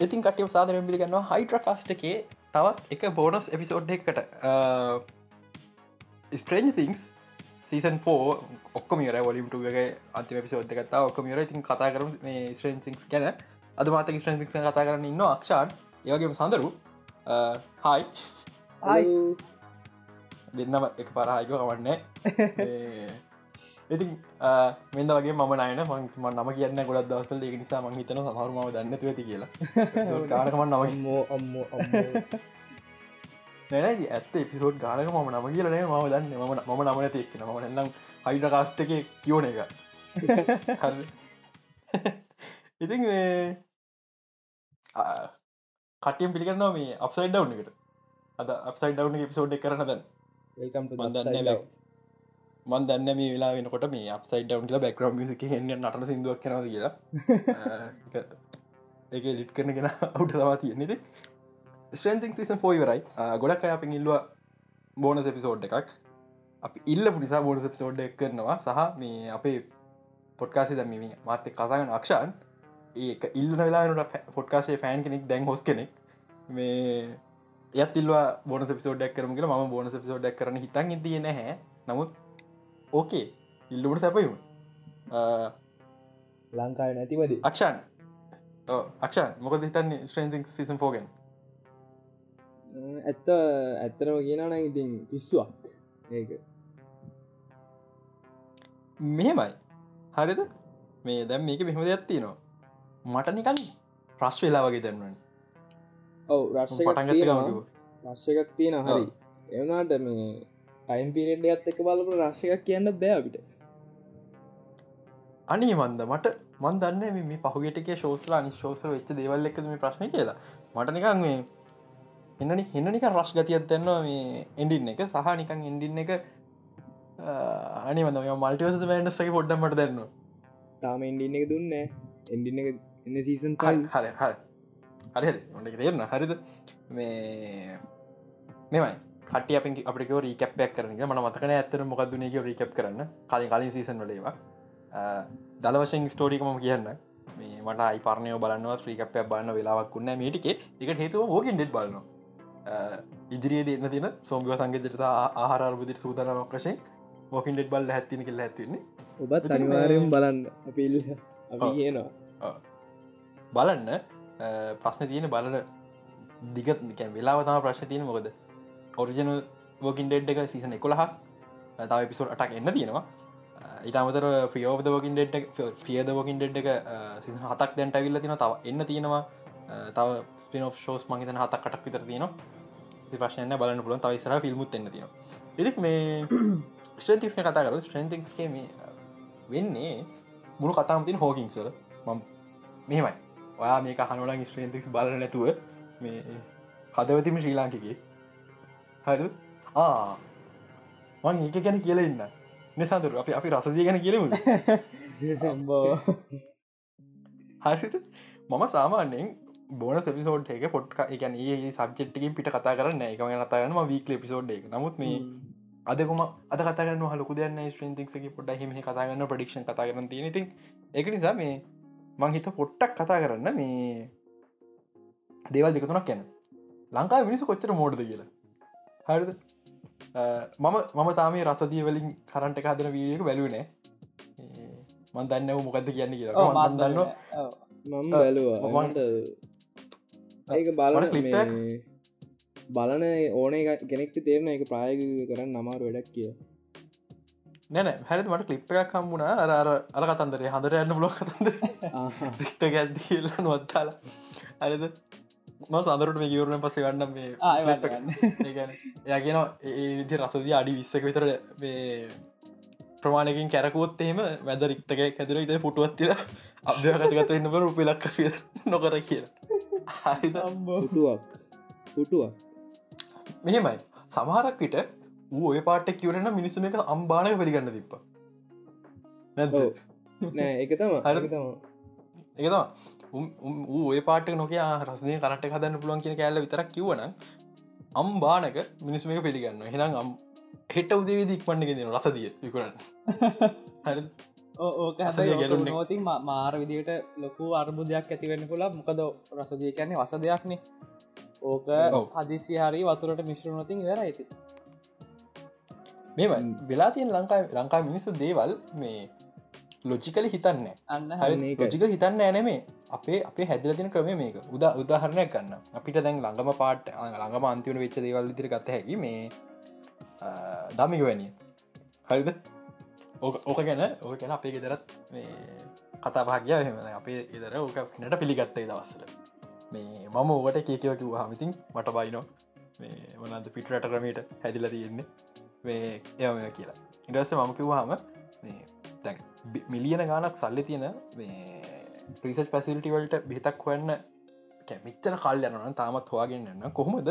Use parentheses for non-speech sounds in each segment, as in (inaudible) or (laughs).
ඉතින් කටම සාධරෙන් පිළිගන්නවා හයිට්‍රකාස්ට එකේ තවත් එක බෝනස් එපිසෝඩ් එකට ස්ට්‍රේන්ජ තිංස් සීසන් ෝ ඔක්කම ර වලින්ටගේ අන්තිම පිසෝද් එකත්තා ඔක්කම ර ඉතින් කතා කරම මේ ස්ට්‍රේන් සිික්ස් ගැන. අද මාතක ස්ට්‍රේන් සික් කතා කරන්න ඉන්න අක්ෂාන්. ඒවගේම සඳරු. හයි දෙන්නම එක පරහයික කවන්නේ ඉතින් මෙද වගේ ම නයන මංම නම කියන්න ගොඩක් දවසල් ඒ නිසා මං හිතන සහරුමාව දන්න ඇති කියලා. (laughs) කාරකම නම අම්මෝ අම්මෝ අම්මෝ. නැන ඇත්ත එපිසෝඩ් ගානක ම නම කියලන ම දන්න ම ම නමන තෙක්න ම එන්නම් හයිට කාස්ට එක කියෝන එක. (laughs) (laughs) ඉතින් කටියම් පිළිගන්නවා මේ අපසයිඩ් ඩව් එකට. අද අපසයිඩ් ඩව් පිසෝඩ් කරනද මන්දන්න මන් දන්න මේ වෙලා වෙනකොට මේ අපසයිඩ් ඩවන් කියලා බැක්රම් මිසික එන්න නට සිදුවක් කනද කියලා. (laughs) ඒක ලිට් කරන කෙන අවුට තවා තියෙන්නේෙද ස්ට්‍රන්තිං සිසන් ෆෝයිවරයි ගොඩක් අය අපි ඉල්ලවා බෝනස් එපිසෝඩ් එකක්. අපි ඉල්ල පුනිසා බෝනස් එපිසෝඩ් එක කරනවා. සහ මේ අපේ පොට්කාසි දමීම මාත්‍ය කතාගන අක්ෂාන් ඒක ඉල්ල වෙලාට පොට්කාසේ ෆෑන් කෙනෙක් දැන් හොස් කෙනෙක්. මේ යත් ඉල්වා බෝන පිසෝඩක් කරමගේ ම බෝන පිසෝඩක් කරන හිතන් ඉතිය නැහැ. නමුත් ඕකේ ඉල්ලුට සැපයම ලංකාව නැතිවද අක්ෂන් අක්ෂන් මොකද හිතන්නේ ස්ට්‍රේන්සිං සිසන් ෆෝගෙන් ඇත්ත ඇත්තරම කියනන ඉතින් පිස්සුවක් ඒක මෙහෙමයි. හරිද? මේ දැම් මේක මෙහම දෙයක්ත්ති නවා මට නිකන් ප්‍රශ් වෙලා වගේ දැන්වන් ඔව රශ්‍යකක් තියෙන හරි. එවනාට මේ ටයිම් පිරෙන්ඩ ඇත් එක බලපු රශ්‍යයක් කියන්න බෑවිට අනි මන්ද මට මන් දන්න මේ පහුගෙටක ශෝසලා අනි ශෝස වෙච්ච දේවල් එක්ද මේ ප්‍රශ්න කියලා. මට නිකන් මේ එන්නනි හෙන්නනික රශ් ගතියක් දෙන්නවා මේ එන්ඩින්න එක. සහ නිකන් එන්ඩින්න එක අනි වඳ මල්ටිවස මෑන්ඩස්ගේ පොඩ්ඩමට දෙන්න තාම එන්ඩින්න එක දුන්න එන්ඩින්න එක එන්න සීසන් හරි හරි හරි. හරි ඔොට තේරන හරිද? මේ මෙමයි කට අප අපික රීකප්යක් කරන මන මතකන ඇත්තර මොකක්දුනක රීකප් කරන්න. කලින් කලින් සීසන් වලේවා දලවශෙන් ස්ටෝඩිකම කියන්න. මේ මට අයි පරණය බලන්නවා ්‍රීකප්යක් බන්න වෙලාවක් වන්න මේටිකේ එකට හේතුව ෝකින් ඩෙට් බලන්න ඉදිරියේ දෙන්න තින සෝම්ගව සංගෙදරත ආහාරබුදිට සූතරනක් වශයෙන් මෝකින් ඩෙට් බල්ල හැත්තින කෙල්ල ඇතින්නේ ඔබත් අනිවාරයෙන් බලන්න. අපිල් අපි කියනවා. බලන්න. ප්‍රශ්න තියෙන බලන දිගත් වෙලාව තම ප්‍රශ්න තියෙන මොකද ඔරිජනල් වෝකින් ඩෙඩ් එක සිසන එකොළහක් තව පිසෝල් අටක් එන්න තියෙනවා. ඉතාමතර ෆියෝද වකින් ඩෙඩ් ෆියද වකින් ඩෙඩ් එක සිසන හතක් දැන්ට විල්ල තින තව එන්න තියෙනවා. තව ස්පින ෝස් මහිතන හතක් කටක් විතර තියෙන ප්‍රශ්නය බලන්න පුලන් තවයිසර ෆිල්මුත් එන්න තියෙන එරික් මේ (coughs) ස්ට්‍රේතික්ස් කතා කර ස්ට්‍රේන්තික්ස්ගේ මේ වෙන්නේ මුළු කතාම තින හෝකින්සල මම් මෙහෙමයි. ඔයා මේ හනුලන් ස්ට්‍රේන්තික්ස් බල නැතුව මේ හදවතිම ශ්‍රී ලාංකිකේ හරි. ආ. මං ඒක ගැන කියල ඉන්න. නිසාදුර අපි අපි රසදිය ගැන කියලමු (laughs) හරිත මම සාමාන්‍යෙන් බෝන සෙපිසෝඩ් එක පොට්ක එකන ඒ සබ්ෙට්කින් පිට කතා කරන්න එක කතාරන වීක් පිසෝඩ් එක. නමුත් මේ අදකම අද කතගන්න හලකු දන්න ස්ට්‍රන්තික්ගේ පොඩ හිම කතාගන්න ප්‍රඩික්ෂන් කතා කරන තියෙන. ති එක නිසා මේ මං හිත පොට්ටක් කතා කරන්න මේ දේවල් දෙකතුනක් කියන්න ලංකා මිනිසු කොච්චර මෝඩද කියලා හරිද? මම මම තාමේ රසදිය වලින් කරන්ට හදන වීඩියක බැලුනෑ මන් දන්න මොකක්ද කියන්න කියලා. මන් දන්න මම බැලුවට ඒක බලන ක්ලිප්යක් බලන ඕන කෙනෙක්ට තේරන එක ප්‍රායග කරන්න නමාර වැඩක් කිය නැන හැරි මට කලිප්පයක් කම්බුණ අර අර අර කතන්දරේ හදර යන්න බ්ලොක් කතන්ද ක්ට ගැද්දිල්ල නොවත්තාල අරිද ම සඳරට මේ ගවරන පස ගන්න මේ එය කියන ඒ විදි රසදී අඩි විස්සක විතර මේ ප්‍රමාණකින් කැරකුවොත් එහෙම වැද රික්තක ඇතුරට පුටුවත්තිර අභ්‍යකචගත එන්න බර උපිලක් නොකර කියලා. හරිතුවක් පුටුවක්. මෙහෙමයි. සමහරක් විට ඔය පාට කියවරන මිනිස්සුම එක අම්බානක පිළිගන්න තිප්ප නැ එක තම හරි එකතම ඌ ඔය පාට නොක රස්නය කරට හදන්න පුළුවන් කියන කෑල්ල විතරක් කිවන අම්බානක මිනිස්ම එක පිළිගන්න හෙනම් අම් හෙට උදේ දික්මන්නක දෙන රසදිය විකරන්න (laughs) හරි. ඕක. නෝතින් මාර විදියට ලොකු අර්බුදයක් ඇතිවෙන්න පුලා මොකද රසදිය කියන්නේ වස දෙයක්නේ ඕක. හදිසි හරි වතුරට මිශ්‍රනොතින් වෙර ඇති මෙම වෙලා තියෙන් ලංකා ලංකා මිනිස්සු දේවල් මේ ලොජිකල හිතන්න අන්න. ලොජික හිතන්න ඇනමේ අපේ අපේ හැදලතින ක්‍රම මේක. උදා උදාහරණයක් ගන්න. අපිට දැන් ළඟම පාට ළඟම අන්තිවන වෙච්ච දේවල් ඉදිරි ගත හැකි මේ දමික වැනිය. හරිද? ඕක ඕක ගැන ඕක ගැන අපේ ගෙදරත් මේ කතා භාගය හම අපේ ඉදර ඕක නට පිළිගත්තයි දවස්සල මේ මම ඕකට කියකව කිව් හමිතින් මට බයිනෝ. මේ වනන්ද පිටරට ක්‍රමයට හැදිල තියෙන්නේ? මේ එම කියලා. ඉඩස්ස මම කිව්වාම මේ තැන් මිලියන ගානක් සල්ලි තියෙන ප්‍රීසච් පැසිලිටිවලට බෙතක් හොන්න මිච්චන කල් යනන තාමත් හවාගෙන්න්න කොහොමද?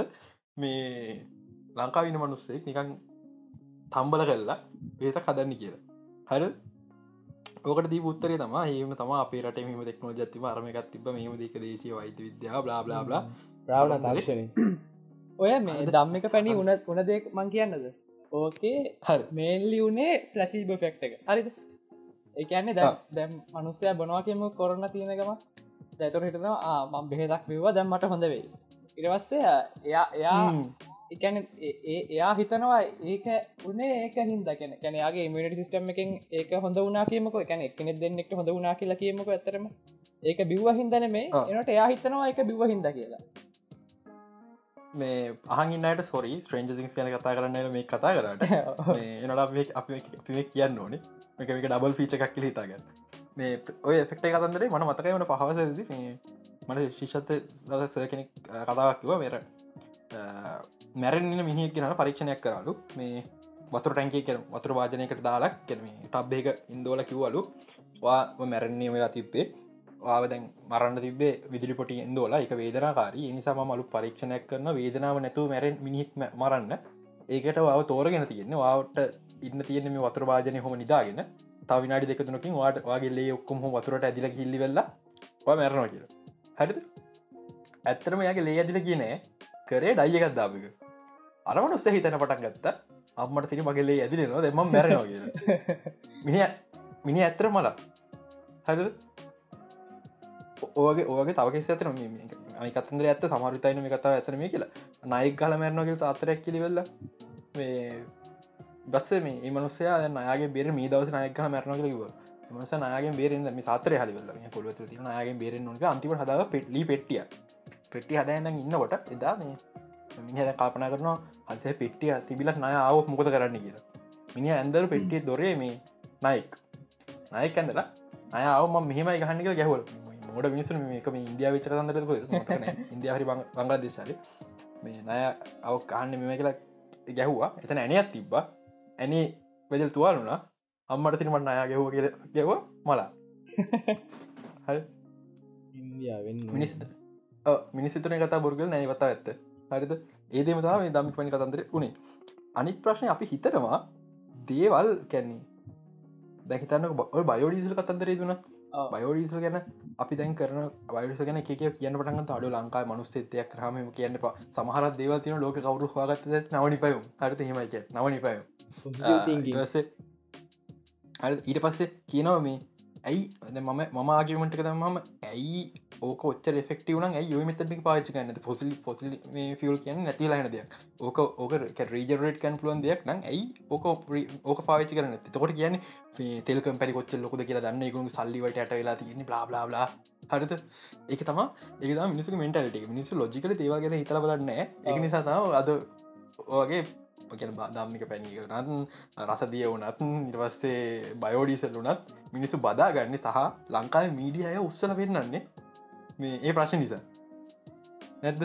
මේ ලංකාවින මනුස්සෙක් නිකන් තම්බල කල්ලා බේත කදන්න කියලා. හර ඕකට දී පුත්තරේ තම ඒම තම අපේ රට මෙම දෙක්නෝ ජත්තිම අරමකත් තිබ මෙම දෙක දේශය වෛත විද්‍යා බ්ලා බ්ලා බ්ලා ප්‍රාවණ තාක්ෂණය ඔය මේ දම්මික පැණි උන උන දෙක් මං කියන්නද? ඕකේ හරි. මේල්ලි වනේ ෆලසිීබ ෆෙක්ට එක. හරිද ඒකන්නේ දැ දැම් මනුස්සය බොනවාකම කොරන්න තියෙනකම දැතුර හිටනවා මං බෙහෙදක් වවා දැම්මට හොඳ වෙයි. ඉරවස්සේ එයා එයා එකන එයා හිතනවා ඒක උනේ ඒක හින්ද කැන කැනයාගේ ඉමට සිස්ටම් එකෙන් ඒක හොඳ වනා කියමක. එකන එකනෙ දෙන්නෙක් හොඳ වනා කියලා කියමක ඇතරම ඒක බිව්ව හින්දන මේ. එනට එයා හිතනවා එක බිව්ව හින්ද කියලා. මේ අහගන්නට සොරි ස්ට්‍රේන්ජසිංස් කන කතා කරන්න මේ කතා කරට. (laughs) එනට අපි කියන්න ඕනේ එක එක ඩබල් ෆීච එකක් කියල හිතාගන්න. මේ ඔය එෆෙක්ට කතන්දරේ මන මතකයි වන පහවසද මේ මට ශිෂත දස කෙනෙක් කතාවක්කිව මෙර මැරෙන්න්න මිනිියක් ගෙනට පරීක්ෂණයක් කරලු මේ වතුර ටැන්කේ කර වතුර වාජනයකට දාලක් කෙනීම ටබ්බේක ඉන්දෝල කිව්වලු. වා මැරෙන්නේ වෙලා තිබ්බේ. ආව දැන් මරන්න තිබේ විදිලි පොටි ඉන්දෝල. එක වේදනාකාරී. නිසාම මලු පරීක්ෂණයක් කරන වේදනාව නැතුව මැරෙන් මිනිහික් මරන්න. ඒකට වාව තෝරගෙන තියෙන්නේ. වාට ඉන්න තියෙන මේ වතුර වාජනය හොම නිදාගෙන. තවිනාඩි දෙකතුනකින් වාට වගේ ඔක්කොම වතුරට ඇදිල කිල්ලි වෙල්ලා මැරනවා කියල. හරිද? ඇත්තරම යාගේ ලේ ඇදිල කියනෑ කරේ ඩයියකත් දාපික අරමන උස්ස හිතන පටන් ගත්ත? අම්මට තිරි මගේලේ ඇදිලෙනවා. දෙම මැරනවා කිය (laughs) මිනි මිනි ඇත්තර මල. හරිද? ඕගේ ඕගේ තවකෙස ඇතන අනිකත්තන්දර ඇත්ත සමරිතයින මේ කතාව ඇතන මේ කියලා. නයික් ගල මැරනොගල් අතරයක් කිලිවෙල්ල මේ බස්ස මේ මනුසය නයාගේ බේර මේ දවස නයක මැරනක කිව මස නයාගේ බේරෙන් මේ සාතර හලිවල්ල කොලුව ති නයාගේ බේරෙන් නොක අන්තිම හදාව පෙට්ලි පෙටිය පෙට්ටි හදයන්න ඉන්නකොට එදා මේ මිනිහ කාපනා කරනවා අන්සේ පෙට්ටිය තිබිලත් නය ආවක් මොකද කරන්න කියලා. මිනි ඇන්දර පෙට්ටිය දොරේ මේ නයික්. නයක ඇඳලා අය අවම මෙහමයි ගහන්නික ගැහවල්. මොඩ මිනිසු මේක මේ ඉන්දියාව විච තන්දර (laughs) ඉන්දියාහරි බංගලා දේශාල මේ නය අව කාන්න මෙම කියලා ගැහ්වා. එතන ඇනයක් තිබ්බා. ඇනි වෙදල් තුවාලුනා අම්මට තිනමට අයා ගැහෝ කියල ගැව මලා. (laughs) හරි. ඉන්දියාවෙන් මිනිස්ද මිනිසිතන කතා බොර්ගල් නෑ කතා ඇත්ත. හරිද? ඒදේම තාව මේ දම්ි පනි කතන්දර උනේ. අනික් ප්‍රශ්නය අපි හිතනවා දේවල් කැන්නේ දැහිතන්න බයෝඩීසල් කතන්දරේ දුන බයෝඩීසල් ගැන අපි දැන් කරන වයිස ගැන එක කියන්න පටන් අඩු ලංකා මනුස්තේතයක් රහම කියන්න පා සමහර දේවල් තින ලෝක කවරු හගත නවනි පයුම් හරත හෙමයි නවනි පයුම් ඊට පස්සේ කියනව මේ ඇයි? මම මම ආගමට කද මම ඇයි ඕක ොච්ච ෙක්ටව න ඇයි මෙතට පාච කන්න ොසිල් ොසිල් ෆියල් කියන්න නැතිලාන දෙයක්. ඕක ඕක රීජරට කන් පුලුවන් දෙයක් නම් ඇයි ඕක ඕක පාච කරන තකොට කියන්න තෙල්ක පැි කොච්ච ලොකද කියලා දන්න එකු සල්ලිවට යට වෙලා තියන්නේ බ්ලාබ්ලා හරිත ඒක තම ඒක මිනිස මෙන්ටලට මිනිස්සු ලොජිකල දේවගෙන හිතල බලන්න ඒ නිසාතාව අද ඕගේ පකන දම්මික පැණික නත් රසදිය වනත් නිර්වස්සේ බයෝඩිසල් වනත් මිනිස්සු බදා ගන්න සහ ලංකාව මීඩිය අය උත්සල වෙන්නන්නේ මේ ඒ ප්‍රශ්න නිසා. නැද්ද?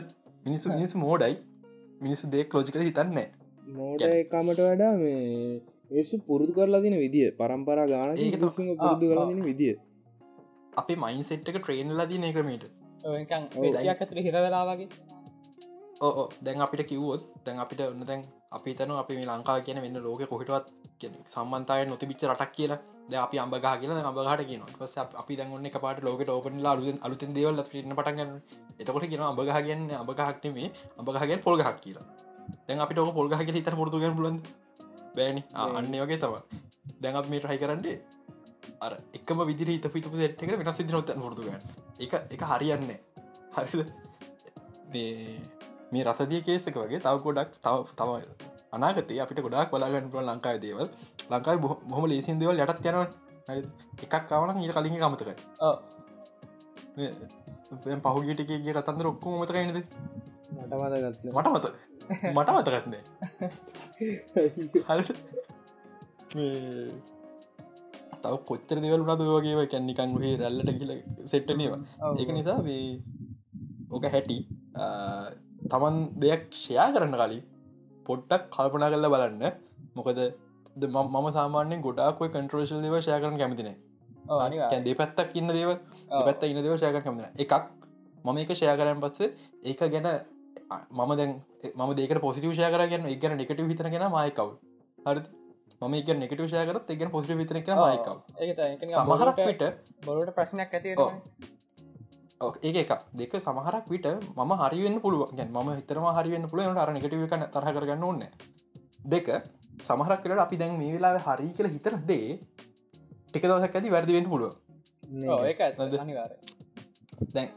මිනිස්සු මිනිස්සු මෝඩයි. මිනිස්සු දෙක් ලෝජිකල හිතන්නේ මෝඩ එකමට වඩා මේ ඒසු පුරුදු කරලා දින විදිිය පරම්පරා ගාන තමයි. පුරුදු කරලාදින විදිිය. අපේ මයින් සෙට්ක ට්‍රේන් ලදී නකමට ඇතර හිරවෙලාවගේ ඕ දැන් අපිට කිව්වොත් දැන් අපිට ඔන්න දැන් අපි තන අපි මේ ලංකා කියන වෙන්න ලෝක කොහිටවත් සම්බන්තය නොතිබිච්ච රටක් කියලා ද අපි අම්බගා කියලා අඹගහට කියන පස අපි දැන්ගන්න එක පාට ලෝකට ඕපනලා අලුෙන් අලුතෙන් දේවල් න්න පටගන්න එතකොට කියන අඹගහ කියන්න අඹගහක්න අඹගහගෙන් පොල්ගහක් කියලා. දැන් අපිට ඕක පොල්ගහ හිතර පොරතුග පුලන් බෑනි. අන්න වගේ තව දැන් අප මේ රහි කරන්නේ අර එකම විදිර හිත පිතු සෙට් එක වෙනස් සිදිනොත් පුරදුග එක එක හරියන්නේ හරිද? මේ රසදිය කේසක වගේ තව ගොඩක් තව තම අනාගතේ අපිට ගොඩක් බලාගන්න පුල ලංකායි දේවල්. ලංකායි බොහොම ලේසින් දෙවල් යටත් යනවා. එකක් කවන ඊට කලින් කමතකයි පහුගිටික කිය කතන්ද රොක්කු මතකයිනද මට මත මට මතකත්නේ (laughs) තව කොච්චර දෙවල් නද වගේ? කැන්නිකන් ගේ රැල්ලට කියල සෙට්ටනේවා ඒක නිසා ඕක හැටි තමන් දෙයක් ෂයා කරන්න කලින් පොට්ටක් කල්පනා කරල බලන්න. මොකද මම සාමාන්‍යෙන් ගොඩාක්ොයි කන්ට්‍රෝශල් දේව ෂය කරන කැමතින කැදේ පැත්තක් ඉන්න දේව පැත්ත ඉන්න දේව ෂය කැමතින එකක් මම එක ෂය කරයන් පස්සේ ඒක ගැන මම දැන් ම දෙක පොසිටව ෂය කරගන්න එකන නිකට හිතන ගෙන මයකව්. හරි මම එක නිකට ෂය කරත් එකගෙන පොසිට විතර එක මයකව්. සමහරක්ට බොලට ප්‍රශ්නයක් ඇති ඒ එක දෙක සමහරක් විට ම හරිවෙන්න පුළුව ගැන් ම හිතරම හරිවෙන්න පුළුව අර නිකටව කන තර කරගන්න ඕන්න දෙක සමහරක් කරට අපි දැන් මේ වෙලා හරි කියල හිතර දේ ටික දවසක් ඇති වැරදිවෙන්න පුළුව දැන්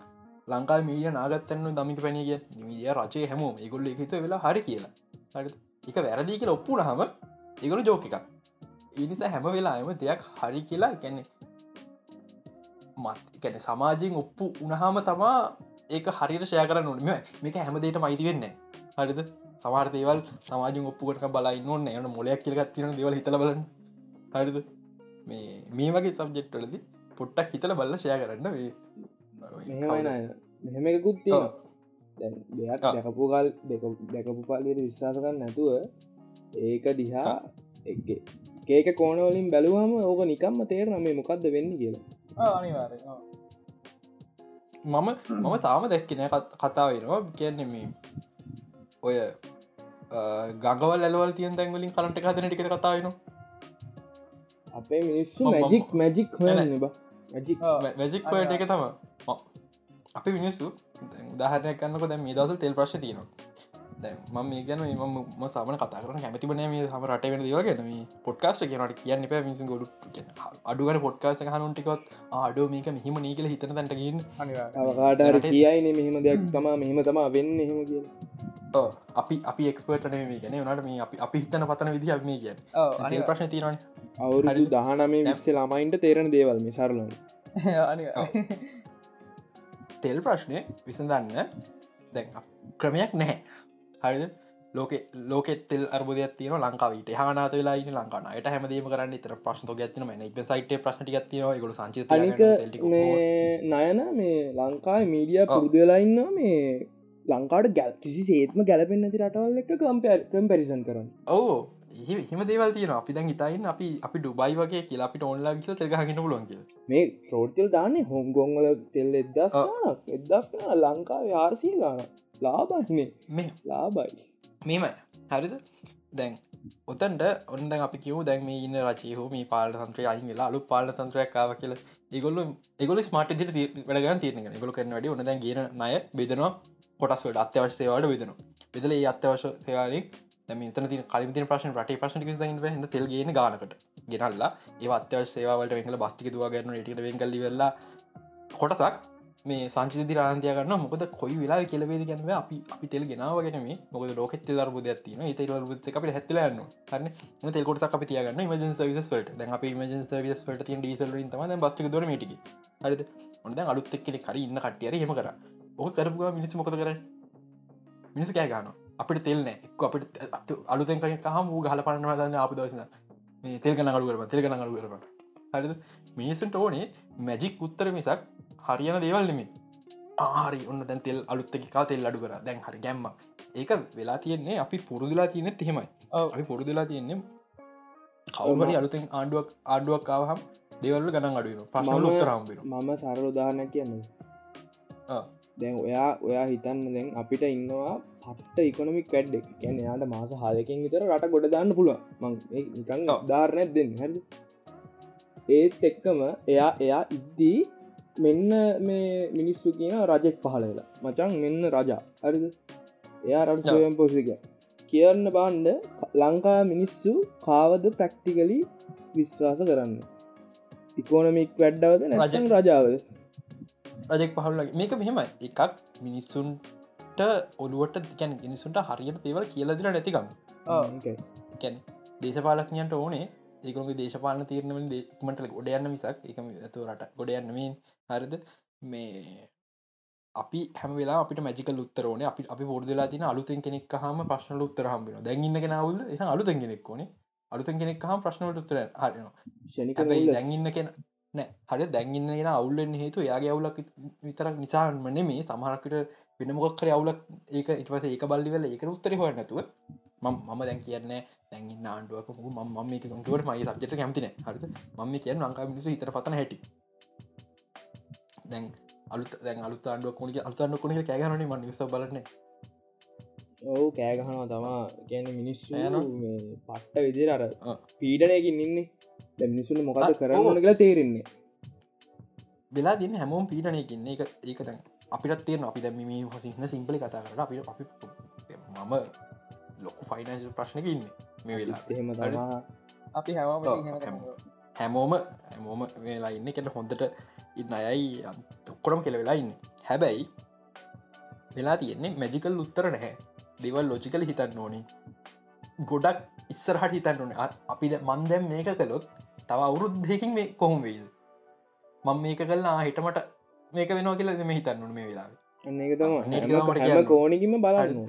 ලංකා මීිය නාගත්තන්න දමික පැනිය මිය රචය හැම ඒගොල්ල හිත වෙලා හරි කියලා. එක වැරදි කියල ඔප්පු නහම ඒගොල ජෝක එකක්. ඒනිසා හැම වෙලාම දෙයක් හරි කියලා ගැන්නේ මත් එකැන සමාජයෙන් ඔප්පු උනහාම තමා ඒක හරිට ෂය කරන්න නොනම මේක හැමදේට මයිති වෙන්න හරිද? සමාර දේවල් සමාජෙන් ඔප්පුකට බලයි නොන්න එන මොලයක් කියලගත් තින දෙවල් හිතල බලන්න. හරිද? මේ මේ වගේ සබ්ජෙක්්ටලදි පොට්ටක් හිතල බල්ල ෂය කරන්න වේ මෙහෙම එකකුත් දෙයක් දැකපු කල් දැකපු පාලට විශ්වාස කරන්න නැතුව ඒක දිහා ඒක කෝනවලින් බැලුවම ඕක නිකම්ම තේරන මේ මොකක්ද වෙන්න කියලා අනිවාර මම මම තාම දැක්කෙන කතා වෙනවා. කියන්නේ මේ ඔය ගඟවල් ඇලවල් තියන් දැන්වලින් කරට හදන ටික කතාවෙන අපේ මිනිස්සු මැජික් මැජික් හොයන්න බා. මැජික් හොයට එක තම අපි මිනිස්සු දහරනය කන්නක දැ මේ දවස තෙල් ප්‍රශ් තියනවා මම මේ ගැන ම සාමන කතා කරන කැමතිබන මේ සම රට වෙන දවගෙන පොට්කාස්ට කියනට කියන්න පැ මිසි ගොඩු අඩුවන පොට්කාස්ට හනුන්ටිකොත් ආඩෝ මේක මෙහිම නීකල හිතන තැටකින් කාටර කියයින මෙහෙම දෙයක් තම මෙහෙම තම වෙන්න හෙම කිය අපි අපි එක්ස්පර්ට මේ ගැන නට මේ අපි අපි හිතන පතන විදි මේ කිය තෙල් ප්‍රශ්න තිරන අවුරු දහනමේ විස්සේ ළමයින්ට තේරෙන දේවල් මේ සරලන තෙල් ප්‍රශ්නය විසඳන්න. දැන් ක්‍රමයක් නැහැ හරිද? ලෝක ලෝක තෙල් අර්බදයක් තියන ලංකාවට හනාත වෙලා ලංකානයට හැමදීම කරන්න තර ප්‍රශ්න ගැත්න න සයිට ප්‍රශ්න ගත්තින ගොල සංච නයන මේ ලංකායි මීඩිය පුරුදු වෙලාඉන්න මේ ලංකාට ගැල් කිසි සේත්ම ගැලපෙන් නැති රටවල් එක කම්පර් කම්පැරිසන් කරන්න. ඕ හිම දේවල් තියන අපි දැන් හිතයින් අපි අපි ඩුබයි වගේ කියලා අපිට ඔන්ලා කියල තෙල්ගහගෙන පුලොන්ග මේ රෝට්තල් දාන්නේ හොම් ගොංගල තෙල් එදස් එදස් ලංකාව ආර්සිය ගාන ලාබන්නේ මේ. ලාබයි මෙමයි. හරිද? දැන් ඔතන්ට ඔන්න අපි කිව දැන් මේ ඉන්න රචයහ මේ පාල තන්ත්‍රය අයින් වෙලා අලු පාල තන්ත්‍රයක් කාව කියල. ඒගොල්ල ඒගොල ස්මට දිට වැඩගන තිරන ගොල කරන වැඩි ඔන්න දැන් ගෙන නය බෙදනවා. කොටස්වට අත්‍යවශ සේවාට බෙදනවා. බෙදල ඒ අත්‍යවශ සේවාලින් තන ති කලින් ප්‍රශන රට ප්‍රශ්න හ තෙල් ගෙන ගනකට ගෙනල්ලා ඒ අත්‍යවශ සේවාවලට වෙල බස්ටික දවාගන්න ට වෙගල්ලි වෙල්ලා කොටසක් මේ සංචිත රාන්තිය ගන්න මොකද කොයි වෙලා කෙලවේද ගැනව අපි අපි තෙල් ගෙනාවගෙන මේ මොකද ලෝකෙත් තෙල් අරබුද ඇතින ඒ ලබුත් අපි හැත්ලන්න හරන? තෙල්කොට අපි තියගන්න? මජන් සවිසට දැන් අප මජන් සවිස්ට තිය ඩීසල් තම බස්ටික දොර මටික හරිද? ඔොද අලුත් එක්කෙ කර ඉන්න කටියර හෙම කර. ඕක කරපුවා මිනිස් මොකද කර මිනිස කෑ ගන්න අපිට තෙල්න එක් අපිට අලුතෙන් හම ගහල පන්න දන්න අප දවසන මේ තෙල්ගන අඩු කරම තෙල්ගන අඩු කරම හරිද? මිනිසන්ට ඕනේ මැජික් උත්තර මිසක් හරියන දේවල් නෙමේ ආරි ඔන්න දැන් තෙල් අලුත්තක තෙල් අඩු කර? දැන් හරි ගැම්ම ඒක වෙලා තියෙන්නේ අපි පුරුදුලා තියනෙත් එහෙමයි. අපි පුරුදුලා තියෙන්නේ කවුමරි අලුතෙන් ආණ්ඩුවක් ආඩුවක් කාවහම් දෙවල්ල ගණන් අඩුවන පසල උත්තරම්බෙන මම සරෝදාන කියන්නේ දැන් ඔයා ඔයා හිතන්න දැන් අපිට ඉන්නවා පට්ට ඉකොනමික් වැඩ් එක. කියැන යාට මාස හයකින් විතර රට ගොඩ දාන්න පුළුව මං නිකං ධාරණයක් දෙන්න. හැද ඒත් එක්කම එයා එයා ඉද්දී මෙන්න මේ මිනිස්සු කියන රජෙක් පහල වෙලා. මචන් මෙන්න රජා. හරිද? එයා රට සොයම් පෝසික කියන්න බාන්්ඩ ලංකා මිනිස්සු කාවද ප්‍රක්ටිකලි විශ්වාස කරන්න? ඉකෝනමික් වැඩ්ඩවද නැජන් රජාවද? රජෙක් පහුල මේක මෙහෙම එකක් මිනිස්සුන්ට ඔළුවට ගැන මිනිසුන්ට හරියට තේවල් කියලදිල නැතිකම්. කැන දේශපාලක්ඥන්ට ඕනේ ඒකරුගේ දේශපාලන තීරණමින් දේක්මට ගොඩ යන්න මිසක් එක ඇතු රට ගොඩ යන්නමින් හරිද? මේ අපි හැමවෙලා අපිට මැජිකල් උත්තරෝන අපි අපි පොරදලා තින අලුතෙන් කෙනෙක් හම ප්‍රශ්න උත්තර හම්බෙන දැන්ඉන්න කෙනවුල එහ අලුතෙන් කෙනෙක් ඕනේ. අලුතෙන් කෙනෙක් හම ප්‍රශ්නට උත්තර හරනවා. දැන්ඉන්න කෙන නෑ. හරි දැන්ඉන්න ගෙන අවුල්ලෙන් හේතු යාගේ අවුලක් විතරක් නිසාමන මේ සමහරකට වෙන මොක්කර අවුලක් ඒක ඉටවස ඒක බල්ලිවෙල ඒක උත්තර හො නැතුව මම දැන් කියන්න දැන්ගන්න ආණ්ඩුවක ම ම මේ කට මයි සබ්ජට කැමතින හරි ම කිය ලංකා මිනිසු හිතර පතන හැටි. දැන් අලුත් දැන් අලුත් ආණ්ඩුව කොනික අල්තන්න කොනික කෑගනන ම නිස බලන ඔවු කෑගහනවා තමා. ගැන මිනිස්සු පට්ට විදිර අර පීඩනයකින් ඉන්නේ. දැ මිනිසුන් මොකද කරන්න කියලා තේරෙන්නේ. වෙලා දින්න හැමෝම් පීඩනයකින්න එක ඒක දැන් අපිට තියෙන අපි දැම මේ හොසින්න සිම්පලි කතා කරට අපි අපි මම ලොකු ෆයිනන්ශල් ප්‍රශ්නක ඉන්න මේ වෙලා එහෙම අපි හැම හැමෝම හැමෝම වෙලා ඉන්න. කෙට හොඳට ඉන්න අයයි ඔක්කොරම කෙල වෙලා ඉන්න. හැබැයි වෙලා තියෙන්නේ මැජිකල් උත්තර නැහැ. දෙවල් ලෝචිකල හිතන්න ඕනේ. ගොඩක් ඉස්සරහට හිතන්න ඕන. අපි මන්දැම් මේක කළොත් තව අවුරුද්ධයකින් මේ කොහොම වේද මං මේක කල්ලා හිටමට මේක වෙනවා කියලා දෙම හිතන්නු මේ වෙලා කෝනකිම බලන්න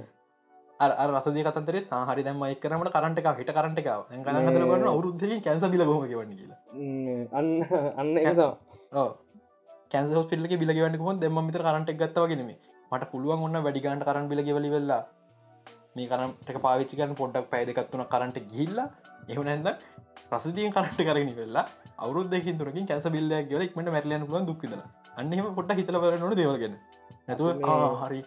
අර රසදය කතන්තරේ හරි දැම එක්කරමට කරට එක හිට කරට එක ගන්න අවරුද්ධ කැන්ස බිල ගොම ගවන්න කියලා. අන්න අන්න එකතා කැන්ස හස්පිල්ලක බිලගවන්න කො දෙම මිතර කරට එක් ගත්තවගෙනම මට පුළුවන් ඔන්න වැඩිගන්ට කරන්න බිලගෙවලි වෙල්ලා මේ කරට පාවිච්චිකන් පොඩ්ඩක් පැයදකත්වන කරට ගිල්ල එහුනැද රසදිය කරට කරන වෙල්ලා අවුරුදකින් තුරකින් කැස බිල්ලයක් ගල එක්මට මැරලයන පුලන් දුක්කිදන අන්නම පොට හිතල වරනොට දේවල්ගෙන නැතුව හරි.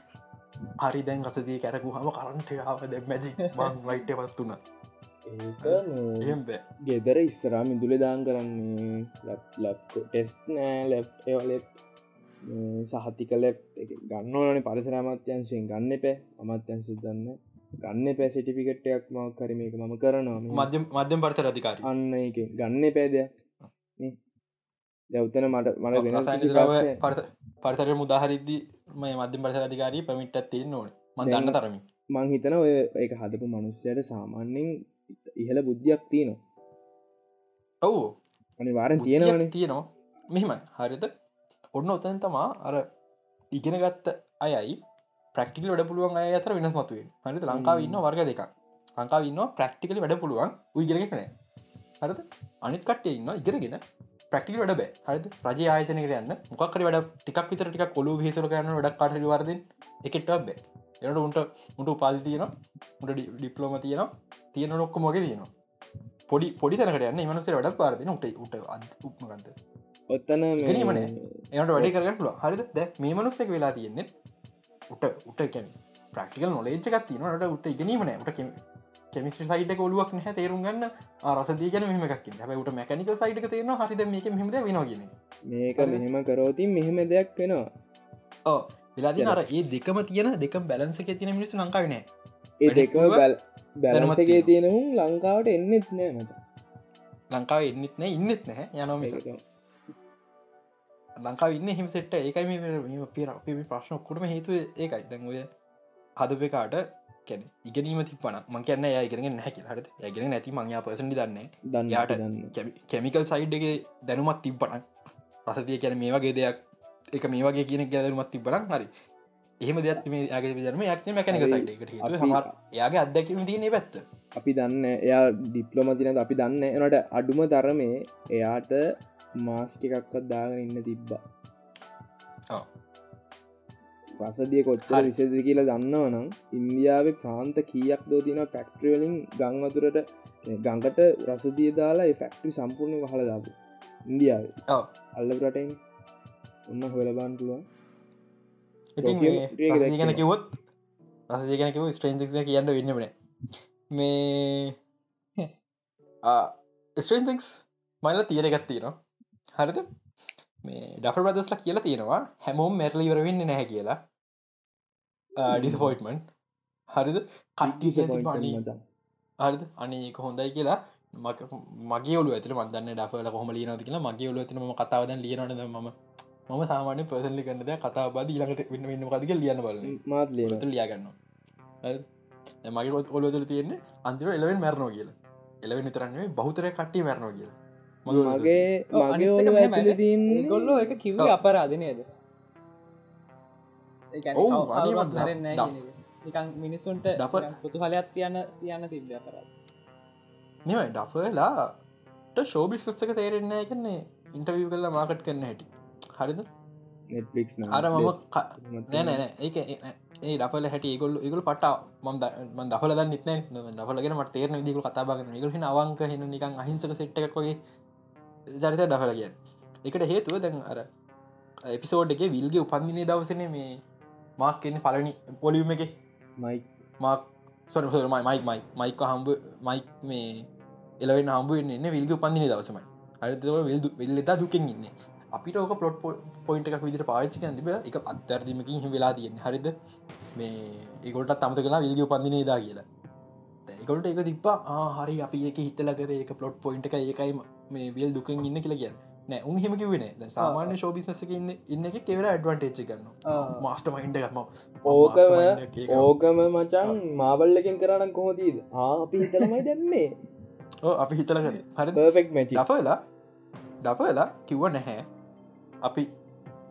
හරි දැන් රසදී කැරකු හම කරන්ටාව දැ මැජි මං වයිට පත්තුන ගෙදර ඉස්සරා මිදුල දාන් කරන්නේ ලප් ටෙස්් නෑ ලැප් එවලෙප් සහතික ලැප් ගන්න ඕනේ පරිසර අමත්‍යංශයෙන් ගන්න එපෑ. අමත්‍යංශ දන්න ගන්න පෑ සිටිෆිකට්ටයක් ම කරීමක මම කරනවා. මධ්‍යම මධ්‍යම පර්ත රධිකාර අන්න එක ගන්න පෑදයක් දැවතන මට මට වෙන පර්තර මුදාහරිද්දි මේ මධ්‍යම පර්ස අධිකාරී පමිට්ටත් තියෙන් ඕන. මදන්න තරමින්. මං හිතන ඔය එක හදපු මනුස්්‍යයට සාමාන්‍යෙන් ඉහල බුද්ධියක් තියනවා. ඔවු. අනිවාරෙන් තියෙනවන. තියෙනවා. මෙහෙම හරිත ඔන්න ඔතන් තමා අර ඉගෙන ගත්ත අයයි ප්‍රක්ටිකල් වැඩ පුළුවන් අය අතර වෙනස් මතුවේ. හරිත ලංකාව ඉන්න වර්ග දෙක ලංකාව ඉන්න ප්‍රක්ටිකලි වැඩ පුළුවන් උයිගෙනගෙන හරත අනිත් කට්ටේ ඉන්න ඉගෙනගෙන ප්‍රක්ටික වැඩ බෑ. හරි රජ ආයතනක යන්න. මොකක්කර වැඩ ටිකක් විතර ටික කොළු හිසර කරන්න වැඩක් කාට වර්ද එකට බෑ. එනට උන්ට උන්ට උපාදි තියෙන උට ඩිප්ලෝම තියෙන තියෙන නොක්ක මොක තියෙන පොඩි පොඩි තැනකට යන්න. මනසේ වැඩක් පාරදින උට උට උත්මගන්ත ඔත්තන ගැනීමන එයට වැඩි කරගටල හරිද? දැ මේ මනුස්සෙක් වෙලා තියෙන්නේ. උට උට කැන ප්‍රක්ටිකල් නොලේච්චකක් තියනට උට ඉගෙනීමන උට කෙමිස්ටි සයිට කොලුවක් හ තේරුම් ගන්න. රසදී ගැන මෙමක් හැබ උට මැකනික සයිට තේරන හරිද මේක මෙහද වෙනගෙන මේක මෙහෙම කරෝතින් මෙහෙම දෙයක් වෙනවා. ඕ වෙලාදි අර ඒ දෙකම තියෙන දෙක බැලන්සක තියෙන මිනිස්සු ලංකාවන ඒ දෙක බැල් බැලමසගේ තියෙනවුම් ලංකාවට එන්නෙත් නෑ මට ලංකාව එන්නෙත් නෑ ඉන්නෙත් නැහැ යනොමිස ලංකාව ඉන්න හිම සෙට්ට ඒකයි මේ පිර අපේ ප්‍රශ්න ඔක්කුටම හේතුව ඒකයි. දැන්ඔය හදපකාට කැන ඉගෙනීම තිපන ම කියන්න යගෙන නැකි හට ඇගෙන නැති මංයා පසටි දන්න දන්නයාට කැමිකල් සයිඩ්ගේ දැනුමත් තිබ්බන රසතිය කියන මේ වගේ දෙයක් එක මේ වගේ කියන ගැදරුමත් තිබරක් හරි. එහෙම දෙයක් මේ යාගේ විදරම යක් මැකනික සයිඩ්කට හමර යාගේ අදැකීම තියන්නේ පැත්ත. අපි දන්න එයා ඩිප්ලොම තිනද අපි දන්න එනට අඩුම තරමේ එයාට මාස්ටිකක්වත් දාගෙන ඉන්න තිබ්බා රසදිය කොච්චර විසද කියලා දන්නවනම් ඉන්දියාවේ ප්‍රාන්ත කීයක් දෝ තින පැක්ට්‍රියලින් ගංවතුරට ගංකට රසදිය දාලා ෆැක්ටරි සම්පූර්ණය වහල දාපු ඉන්දියාවේ. අල්ලපුරටයින් ඔන්න හොලබාන් පුළුවන්. ගැන කිවොත් රසදිය ගැන කිව ස්ට්‍රේන්ක් කියන්න වෙන්නමන මේ ස්ට්‍රේන්ක් මයිල තියර ගත්තිනවා හරිද? මේ ඩෆ බදස්ලා කියලා තියෙනවා හැමෝම් මැරලි ඉවරවෙන්න නැහැ කියලා ඩිස්පෝයිටමන්් හරිද? කට්ටි පනි හරිද? අනක හොඳයි කියලා. මගේ ඔලු ඇතර මදන්න ඩෆල කොහම ලියනද කියලා. මගේ ඔලු ඇතින ම කතාවද ලියනද ම මම සාමාන්‍ය පසලි කන්නද කතා බද ඊළඟට වෙන්න වෙන්න කතික ලියන්න බල මාත් ලියගන්න මගේ ඔලුතුර තියෙන්නේ අන්තිර එලවෙන් මැරණෝ කියලා. එලවෙන් නිතරන්නේ බහුතර කට්ටි මැරණෝ කියලා. මගේ මගේ ඇතුල තින් ගොල්ලෝ එක කිව අපරාධනයද නිකන් මිනිස්සුන්ට ඩෆ- පුතු හලයක් තියන්න තියන්න තිබ්‍ය අපරා නිවයි ඩෆලාට ශෝබිස්සක තේරෙන්නේ කන්නේ ඉන්ටවිය කල්ලා මාකට් කරන්න හැටි. හරිද? නෙට්ලික්ස් අර මම ක- නෑ නෑ ඒක ඒ ඩෆල හැට ඒගොල් ඉගල් පට ම දහල ද නිත දහලගෙන මට තේරන දිකු කතාබාගෙන ඉගල හි අවංක හෙන නිකන් අහිංසක සෙට්ට එකක් වගේ ජරිත ඩහල කියන්න. එකට හේතුව දැන් අර එපිසෝඩ් එක විල්ගේ උපන්දිනේ දවසන මේ මාක් කෙන්නේ පලනි පොලියුම එක. මයි මාක් සොරමයි මයික් මයි මයික හම්බ මයික් මේ එලවෙන්න හම්බුවෙන් එන්න විල්ග උපන්දින දවසමයි. අරතව විල්දු වෙල්ලෙතා දුකෙන් ඉන්න. අපිට ඕක පලොට් පොයින්ට එකක් විදිට පාච්චි තිබ එක අත්තරදීමකින් හිම වෙලා තියෙන හරිද? මේ ඒකොට තමත කලා විල්ග උපන්දිනේ දා කියලා. ඒකොට එක තිබ්බා ආහරි අපි එක හිතල කර එක පලොට් පොයින්ට එක ඒකයි මේ විල් දුකෙන් ඉන්න කියලා කියන්න නෑ උන් හෙම කිවෙන සාමාන්‍ය ශෝබිස්නසක ඉන්න ඉන්න එක කෙවර ඇඩවන්ටේච් කරන්න මාස්ට මයින්ඩ කරම ඕකම ඕකම මචන් මාබල්ලකින් කරන්න කොහොතිීද අපි හිතලමයි දැම්මේ අපි හිතල කර. හරි. පර්ෆෙක් මැචි ඩෆලා ඩෆලා කිව්ව නැහැ. අපි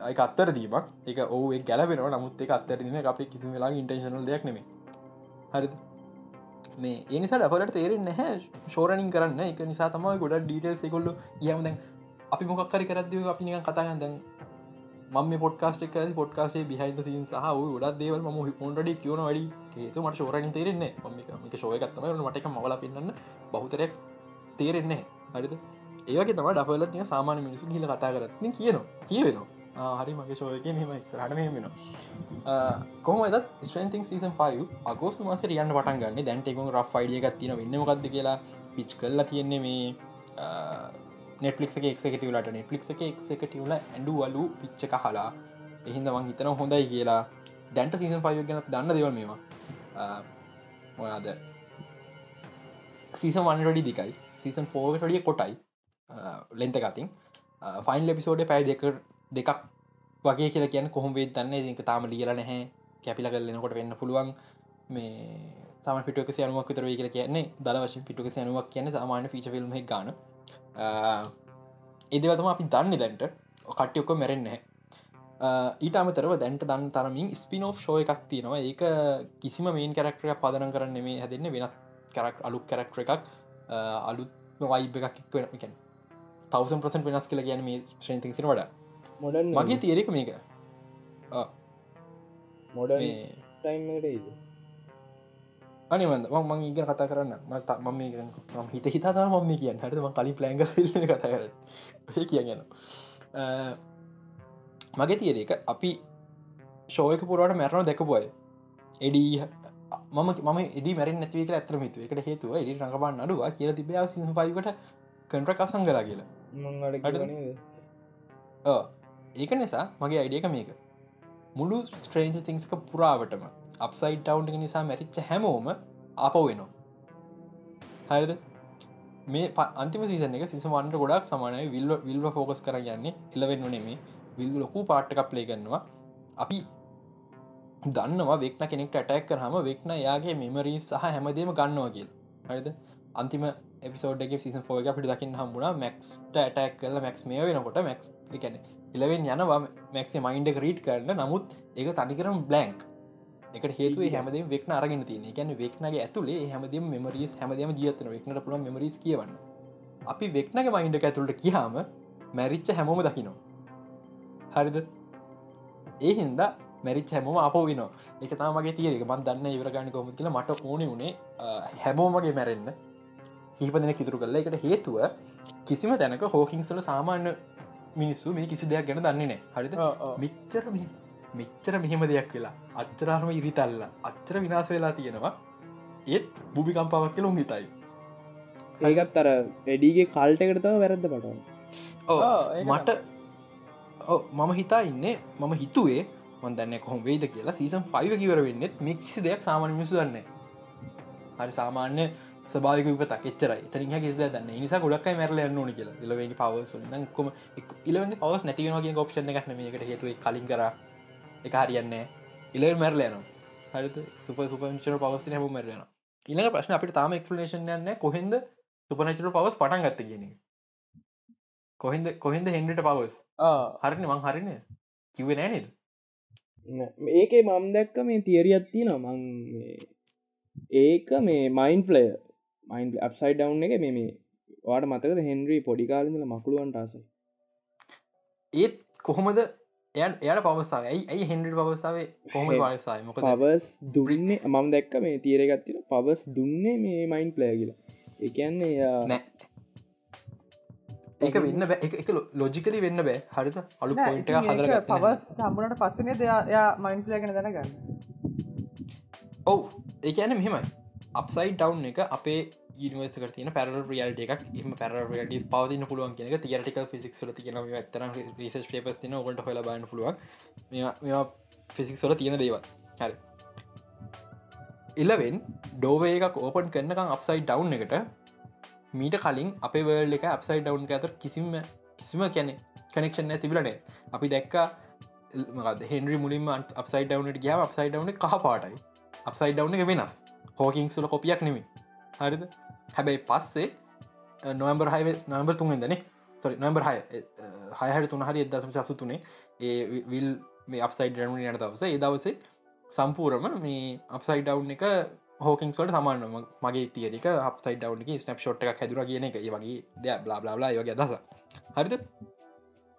අයි අත්තර දීමක්. එක ඕ ගැලබෙන නමුත් එක අත්තරදීම අපි කිසි වෙලා ඉන්ටේශනල් දෙයක් නෙමේ හරි මේ එනිසා ඩපලට තේරෙන් නැහැ. ශෝරණින් කරන්න. එක නිසා තමයි ගොඩ ඩීටල් සෙකොල්ලු යම දැන් අපි මොක්කරි කරදව අපි නික කතාගන්න දැන් මම පොට්කාස්ට කර පොට්කාසේ බිහිද සින් සහ ගොඩක් දේවල් ම හොන්ඩඩි කියවන වැඩි. ඒතු මට ශෝරණ තේරෙන්නේ මක ශෝයකත්තම මට එක මවල පින්නන්න බහුතරයක් තේරෙන්නේ හරිද? ඒවගේ තම ඩපල තිය සාමාන මිනිසු හිල කතා කරත්න කියනවා. කියවෙනවා. හරි මගේ ශෝයක මෙම ස්රට මෙමෙන කොම ද ස්ට්‍රන්තිං සීසන් 5 අගෝස් මාස යන්න පටන් ගන්න. දැන්ටෙකුන් රෆ් යිඩිය ගත්තින වෙන්නමකක්ද කියලා පිච් කල්ලා තියෙන්නේ මේ නෙටලික් එක්කටවලට නෙටලික් එක එක්කටවල ඇඩු වලු පිච්ච කහලා. එහින්ද මං හිතන හොඳයි කියලා. දැන්ට සීසන් පය ගැන දන්න දෙවල් මේවා. මොනාද සීසන් වන්ඩි දිකයි සීසන් ෆෝග ටිය කොටයි. ලෙන්ත ගතින් ෆයින් ලෙපිසෝඩ පැයි දෙක දෙකක් වගේ කියල කියන කොහොම වේ දන්න ඉක තාම ලියල නැහැ. කැපිල කල්ලෙනකොට වෙන්න පුළුවන්. මේ සම පිටක සයනුවක් විතර වේ කියල කියන්නේ දල වශ පිටක සයනුවක් කියන සාමාන්‍ය පිච ිල්ම ගන්න. එදවතම අපි දන්න දැන්ට. කට්ටියොක්ක මැරෙන්නේ ඊට අමතරව දැන්ට දන්න තරමින් ස්පිනෝ් ෂෝ එකක් තියෙනවා. ඒක කිසිම මේන් කැරක්ටරය පදන කරන්න මේ හැදන්න. වෙනත් කරක් අලුක් කැරක්ටර එකක්. අලුත් වයිබ එකක් වෙන තවසන් ප්‍රසන් වෙනස් කියල ගැන මේ ශ්‍රේතිසින වඩ. මොඩන් මගේ තේරෙක මේක. මොඩන් අනිවන්ද මං ඉගෙන කතා කරන්න. මට මම ම හිත හිතා මම කියන්න. හට කලින් ප්ලෑන්ග කතා කර ඒ කියගන්න මගේ තියර එක අපි ශෝයක පුරවට මැරණ දැකපුයි එඩී මම ම එඩි මැරි නැතිවක ඇතරම තු එකට හේතුව. එඩි රඟබන්න අඩුව කියල තිබ සිහ පයිකට කන්ට්‍ර කසං කලා කියලා. ඒක නිසා මගේ අයිඩියක මේක. මුළු ස්ට්‍රේන්ජ තිංසක පුරාවටම අප්සයිඩ් ටවන්් නිසා මැරිච්ච හැමෝම අප වෙනවා හරිද? මේ අන්තිම සීසන එක සිසමන්ට ගොඩක් සමානය. විල්ල විල්ව ෆෝකස් කර යන්නේ එලවෙන්න නෙමේ විල් ලොකු පාට්ටකක් ප්ලේ ගන්නවා අපි දන්නවා වෙක්න කෙනෙක් ඇටැක් කරහම වෙක්න යාගේ මෙමරී සහ හැමදේම ගන්නවා කියල්. හරිද? අන්තිම එපිසෝඩ් සින් ෝග පිට දකින්න හම්බුණ මැක්ස්ට ඇටක් කල මැක්ස් මේ වෙනකොට මැක්ස් එකන එලවෙන් යනවා මැක්ස මයින්ඩ රීට් කරන්න. නමුත් ඒක තනිකරම් බ්ලන්ක් එක හේතු හැමදේ වෙක්න අරගෙන තින ගැන වෙක්නගේ ඇතුලේ හැමදම මෙමරීස් හැමදම ජීතන වෙක්නට පුළ මෙමරිස් කියවන්න. අපි වෙක්නගේ මයින්ඩ ඇතුළට කියහම මැරිච්ච හැමෝම දකිනවා. හරිද? ඒ හින්දා මැරිච් හැමෝම අප වෙන එක තමගේ තියරක මන් දන්න ඉවරගන්න කොම කියල මට ඕන වුණේ හැමෝමගේ මැරෙන්න්න කීපදන කිතුරු කරලා. එකට හේතුව කිසිම තැනක හෝකින්සල සාමාන්‍ය මිනිස්සු මේ කිසි දෙයක් ගැන දන්නේ නෑ හරිද? මිච්චර මෙච්චර මෙහෙම දෙයක් වෙලා අත්තරාර්ම ඉරිතල්ල අත්තර විනාස වෙලා තියෙනවා. ඒත් බුභිකම්පාවක් කියල උන්ගිතයි ඒකත් අර එඩීගේ කල්ටකටතව වැරද්ද පටන් මට මම හිතා ඉන්නේ මම හිතුවේ මන්දන්න කොහොම වේද කියලා සීසන් ෆයිව කිවර වෙන්නෙත් මේ කිසි දෙයක් සාමාන්‍ය මිසු දන්න හරි සාමාන්‍ය සභාවික විපතක් එච්චරයි. තරිහ කිසිද දන්න නිසා ගොඩක්යි මැරල යන්න ඕන කියලා. ඉලවෙනි පවස් කොම ඉලව පවස් නැතිවගේ ඔප්ෂණ එකක් නමකට හේතුව කලින් කර එක හරියන්නේ ඉලව මැරල යනවා. හරි සුප සුපචර පවස් හැම මැරයන ඉළඟ ප්‍රශ්න අපිට තාම එක්ස්පලේෂන් යන්න කොහෙද සුපනචර පවස් පටන් ගත්ත කියන කොහෙද කොහෙද හෙන්ඩට පවස් හරින මං හරින. කිව නෑනද ඒකේ මම් දැක්ක මේ තියරියත්ති නමං ඒක මේ මයින් පලය මයින් අප්සයි ඩව් එක මේ මේ වාට මතකද හෙන්රී පොඩිකාලඳල මකුළුවන්ට ආස ඒත් කොහොමද එයට පවසාව ඇයි ඇයි හෙන්ඩි පවසාවේ කොහොම පවසාය මොක පවස් දුන්නේ මම් දැක්ක මේ තීරගත්තින පවස් දුන්නේ මේ මයින් පලය කියලා. එකන්නේ නෑ. ඒක වෙන්න එක ලොජිකලි වෙන්න බෑ. හරිත අලු පොයිට හදර පවස් හම්බුණට පස්සනේ දෙයා මයින් පලයගෙන දැනගන්න? ඔව්. ඒක ඇන මෙහෙමයි. අපසයි ඩව් එක අපේ නිවර්ස තින පැර රියල්ට එකක්. එම පැර ට පවතින පුළුවන් කියෙන තිරටික ෆිසික් ල තියන ඇතර රිසස් පේපස් තින ඔකට හොල බන්න පුළුවන්. මෙ ෆිසික් සොල තියෙන දේව හරි. ඉලවෙන් ඩෝවේ එකක් ඕපන් කරන්නකම් අපසයි ඩව් එකට මීට කලින් අපේ වර්ල් එක අප්සයි ඩවන්් ඇතර කිසිම කිසිම කැනෙ කනෙක්ෂන් තිබලනේ අපි දැක්කා හෙන්රි මුලින්ම අපසයි ඩවනට ගියාව අපසයි ඩවන කහ පාටයි. අපසයි ඩවන එක වෙනස්. හෝකින් සුල කොපියක් නෙමි හරිද? හැබැයි පස්සේ නොම්බර් හයි නොම්බර් තුන්ෙන්දනේ සොරි නොම්බර් හය හයහට තුන හරි එදසම සසුතුනේ ඒ විල් මේ අපසයි ඩවන යට දවස. ඒ දවසේ සම්පූරම මේ අපසයි ඩව් එක හෝකින් සොට සමාන මගේ තියරික හපයි ඩවන්ගේ ස්නප් ෂොට් එක හැදුර කියන එක. වගේ දෙ බ්ලා බ්ලා වගේ දස හරිද?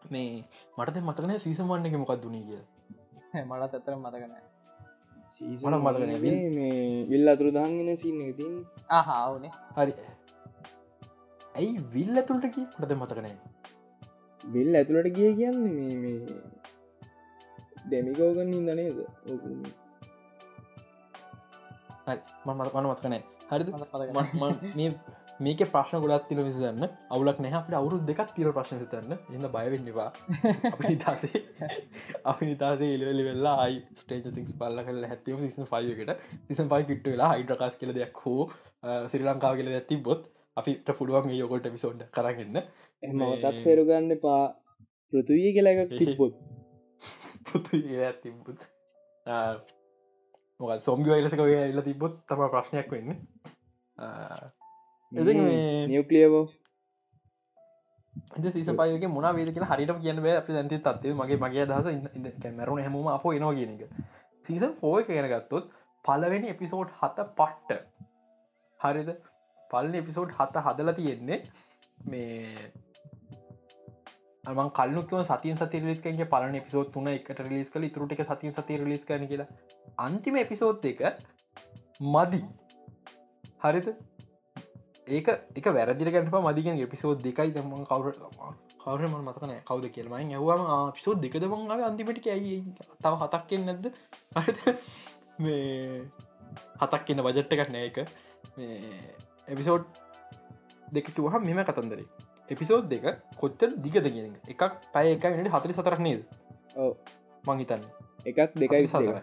මේ මට මතකන සීසමන්න එක මොකක් දුනී කිය මටත් ඇතර මතකන මට මතකන මේ විල් අතුරු දහගෙන සින්න තින් ආහාවනේ හරි. ඇයි විල් ඇතුළට කිය මටද මතකනෑ විල් ඇතුළට ගිය කියන්නේ මේ ඩෙමිකෝගන්න ඉදනේද මට මන මත්කනෑ හරි මේක ප්‍රශ්න ගොඩත් තිල විසිදන්න අවුලක් නෑ අපට අවුරු දෙකක් තිර ප්‍රශ්න තන්න එන්න බයවෙන්නවා (laughs) අපි නිතාසේ (laughs) අපි නිතාසේ එලවෙලි වෙල්ලා අයි ස්ටේජ සික් පල්ල කල හැතිව සිසන ෆයිකට සිසන් පයි කිට්ට වෙලා හයිඩ්‍රකාස් කියල දෙයක් හෝ සිරි ලංකාව කියල ඇති බොත් අපිට පුළුවන් යොකොට පිසෝඩ් කරගන්න එමතක් සේරුගන්න පා පෘතුවී කියල එකක් තිබොත් තිබුත් මොක සොම්ගි වයිලසක එල්ල තිබොත් තම ප්‍රශ්නයක් වෙන්න නියකලියවෝ ඉද සීස පයක මුණ වේද කියෙන හරිට කියන්න අප ඇති තත්ව මගේ මගේ දහස මැරුණ හැම අප එනවා කියන එක සීසන් ෆෝය කියන ගත්තොත් පලවෙනි එපිසෝඩ් හත පට්ට හරිද පලන එපිසෝඩ් හත හදල තියෙන්නේ මේ ම කල්ලුක්ව සතිය සති ලිස්කගේ පලන පිසෝත් තුන එකට ලිස් කල තුරට සති සති ලිස් කන කියලා අන්තිම එපිසෝත් එක මදි හරිත ඒක එක වැරදිරගට මදිගෙන එපිසෝද් දෙකයි දම කවර කවරම මතකන කවද කියලමයි ඇවම පිසෝ දෙකද මං අන්තිමට ඇයි තව හතක් කිය නැද්ද? මේ හතක් කියන්න බජට්ට එකක් නෑ එක එපිසෝඩ් දෙක කිවහම් මෙම කතන්දරේ. එපිසෝඩ් දෙක කොච්චර දිගද කියන එකක් පය එක මිට හතරි සතරක් නේද? මංහිතන්න එකක් දෙකයි සතර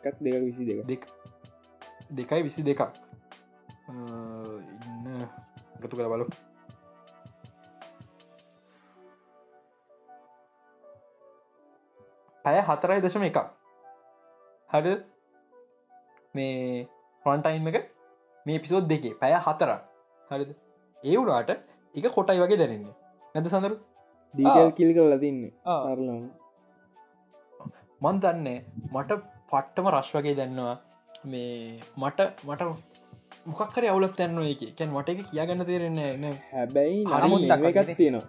එකක් දෙක විසි දෙක දෙක් දෙකයි විසි දෙකක් ගතු කළ බලු පැය හතරයි දශම එකක් හඩ මේ පොන්ටයිම් එක? මේ පිසෝද් දෙකේ. පැය හතරක් හරිද ඒ වුණාට එක කොටයි වගේ දැරන්නේ නැද සඳරු? දීටල් කිල් කරලා තින්නේ. ආරලන්න මන් දන්නේ මට පට්ටම රශ් වගේ දැන්නවා. මේ මට මට මොකක්කර අවුලත් තැන්න එක? කැන් මට එක කියාගන්න තේරෙන්නේ න හැබැයි නමුත් තියෙනවා.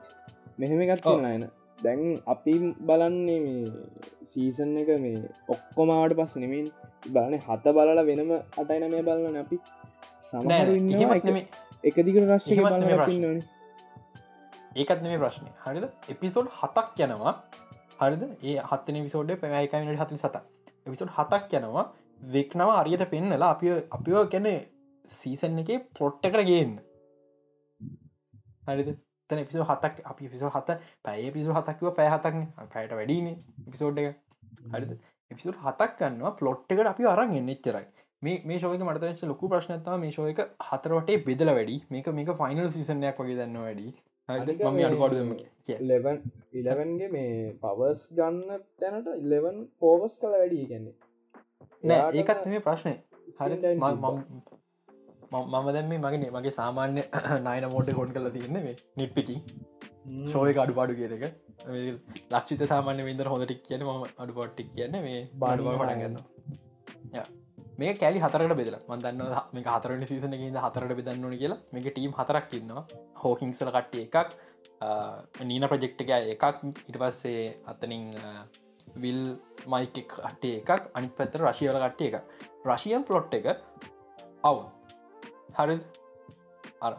මෙහෙම එකත් තියෙන දැන් අපි බලන්නේ මේ සීසන් එක මේ ඔක්කොමාට පස් නෙමින් බලන හත බලල වෙනම අටයින මේ බලන්න අපි. සම එක දිග රශ්ය බලන්න ඒකත් මේ ප්‍රශ්නය හරිද? එපිසෝඩ් හතක් යනවා. හරිද? ඒ හත්තන විසෝඩ් පැමයිකමිට හති සත එපිසෝඩ් හතක් යනවා. වෙක්නව අරියට පෙන්නලා අපි අපිෝ කැන සීසන් එක පොට්ට කර ගන්න. හරිද? තන පිසෝ හතක් අපි පිසෝ හත පැය පිසු හතක්ව පැය හතක්න පැයට වැඩීන පිසෝඩ් එක. හරිද? එපිසෝඩ් හතක් කන්නවා පලොට් එකට අපි අරන් එන්න එච්චරයි. මේ ශෝක මටතච ලොකු ප්‍රශ්නත්තම මේ ශෝයක හතරවටේ බෙදල වැඩි. මේක මේක ෆයිනල් සිසනයක් වගේ දන්න වැඩි. ම අඩුපාඩුම ලෙවන් ඉලවන්ගේ මේ පවස් ගන්න තැනට ඉලවන් පෝවස් කල වැඩි ගැන්නේ නෑ ඒකත් මේ ප්‍රශ්නය හරි මම දැම මගේ මගේ සාමාන්‍ය නයින මෝඩ කොඩ් කල තියන්න මේ නිට්පිකින් ශෝය අඩුපාඩු කියනක ලක්ෂිත සාමාන්‍ය විදර හොඳටික් කියන ම අඩුපොට්ටික් කියන්න මේ බාඩුව පටගන්න මේ කෑලි හතරට බෙදල. මදන්න මේ හතරනි සීසන ඉද හතරට බෙදන්න ඕන කියලා. මේක ටීම් හතරක් ඉන්නවා. හෝකිංසල කට්ටිය එකක් නීන ප්‍රජෙක්්ක එකක් ඉට පස්සේ අතනින් විල් මයික කට්ටේ එකක් අනි පැත්තර රශියල කට්ටිය එක රශියන් පලොට් එක අවුන් හරි. අර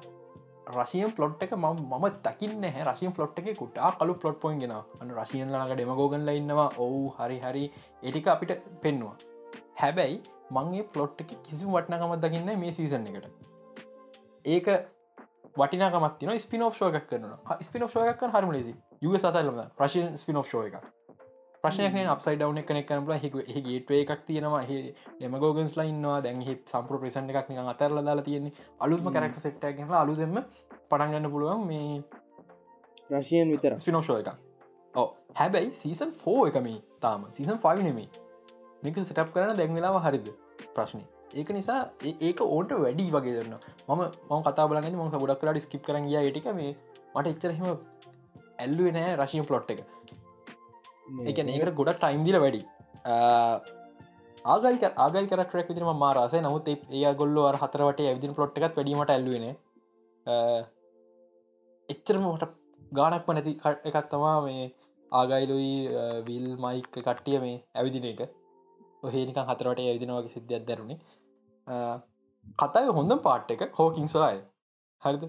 රශයන් පලොට් එක ම ම දකින්න හැ රශයන් පලොට් එක කුටා කලු පලොට් පොයින් ගෙන අන්න රශයන් ලනක ඩෙමගෝගන්ල ඉන්නවා. ඔවු හරි හරි. එටික අපිට පෙන්නවා. හැබැයි මංගේ පලොට් එක කිසි වටනකමත් දකින්න මේ සීසන් එකට. ඒක වටිනකමත්තින ස්පිනෝ් ෝයක් කරන ස්පිනෝ් ෝයක් හරම ලෙසි යුග සතල්ලම ප්‍රශයෙන් ස්පිනෝ් ෝ එක ප්‍රශ්නයක් අපසයි ඩවන එකන කනල හ ගේටේ එකක් තියෙනවා හ එමගෝගන්ස් ලයින්නවා දැන් හි සම්ප්‍ර ප්‍රසන්් එකක් නික අතරල දාලා තියෙන්නේ. අලුත්ම කරක්ට සෙට්ට ගෙන අලුදෙම පටන්ගන්න පුළුවන් මේ රශයන් විතර ස්පිනෝෂෝ එක ඕ හැබැයි සීසන් ෆෝ එකම තාම. සීසන් ෆයි නෙමේ මේක සිටප් කරන දැන්වෙලාව හරිද? ප්‍රශ්නය ඒක නිසා ඒක ඕට වැඩි වගේ දන්න මම ම කතා බලග ම ගොඩක් කරට ස්කිප් කරග ටික. මේ මට එච්චරහෙම ඇල්ලුව නෑ රශයෙන් පලොට් එක එක ඒකට ගොඩ ටයිම් දිල වැඩි. ආගල් ආගල් කරක්ටරක් විදිරම මාරසේ නමුත් ඒ- ගොල්ල අර හතරට ඇවිදින පලොට් එකත් වැඩීමට ඇල්ලුවන එච්චරම මට ගානක්ම නැති එකක් තමා මේ ආගයිලුයි විල් මයික් කට්ටිය මේ ඇවිදින එක. ඔහේනික හතරට ඇවිදිනවාගේ සිද්ධියක් දැරුණේ කතාව හොඳ පාට් එක හෝකින් සොලාය හරිද?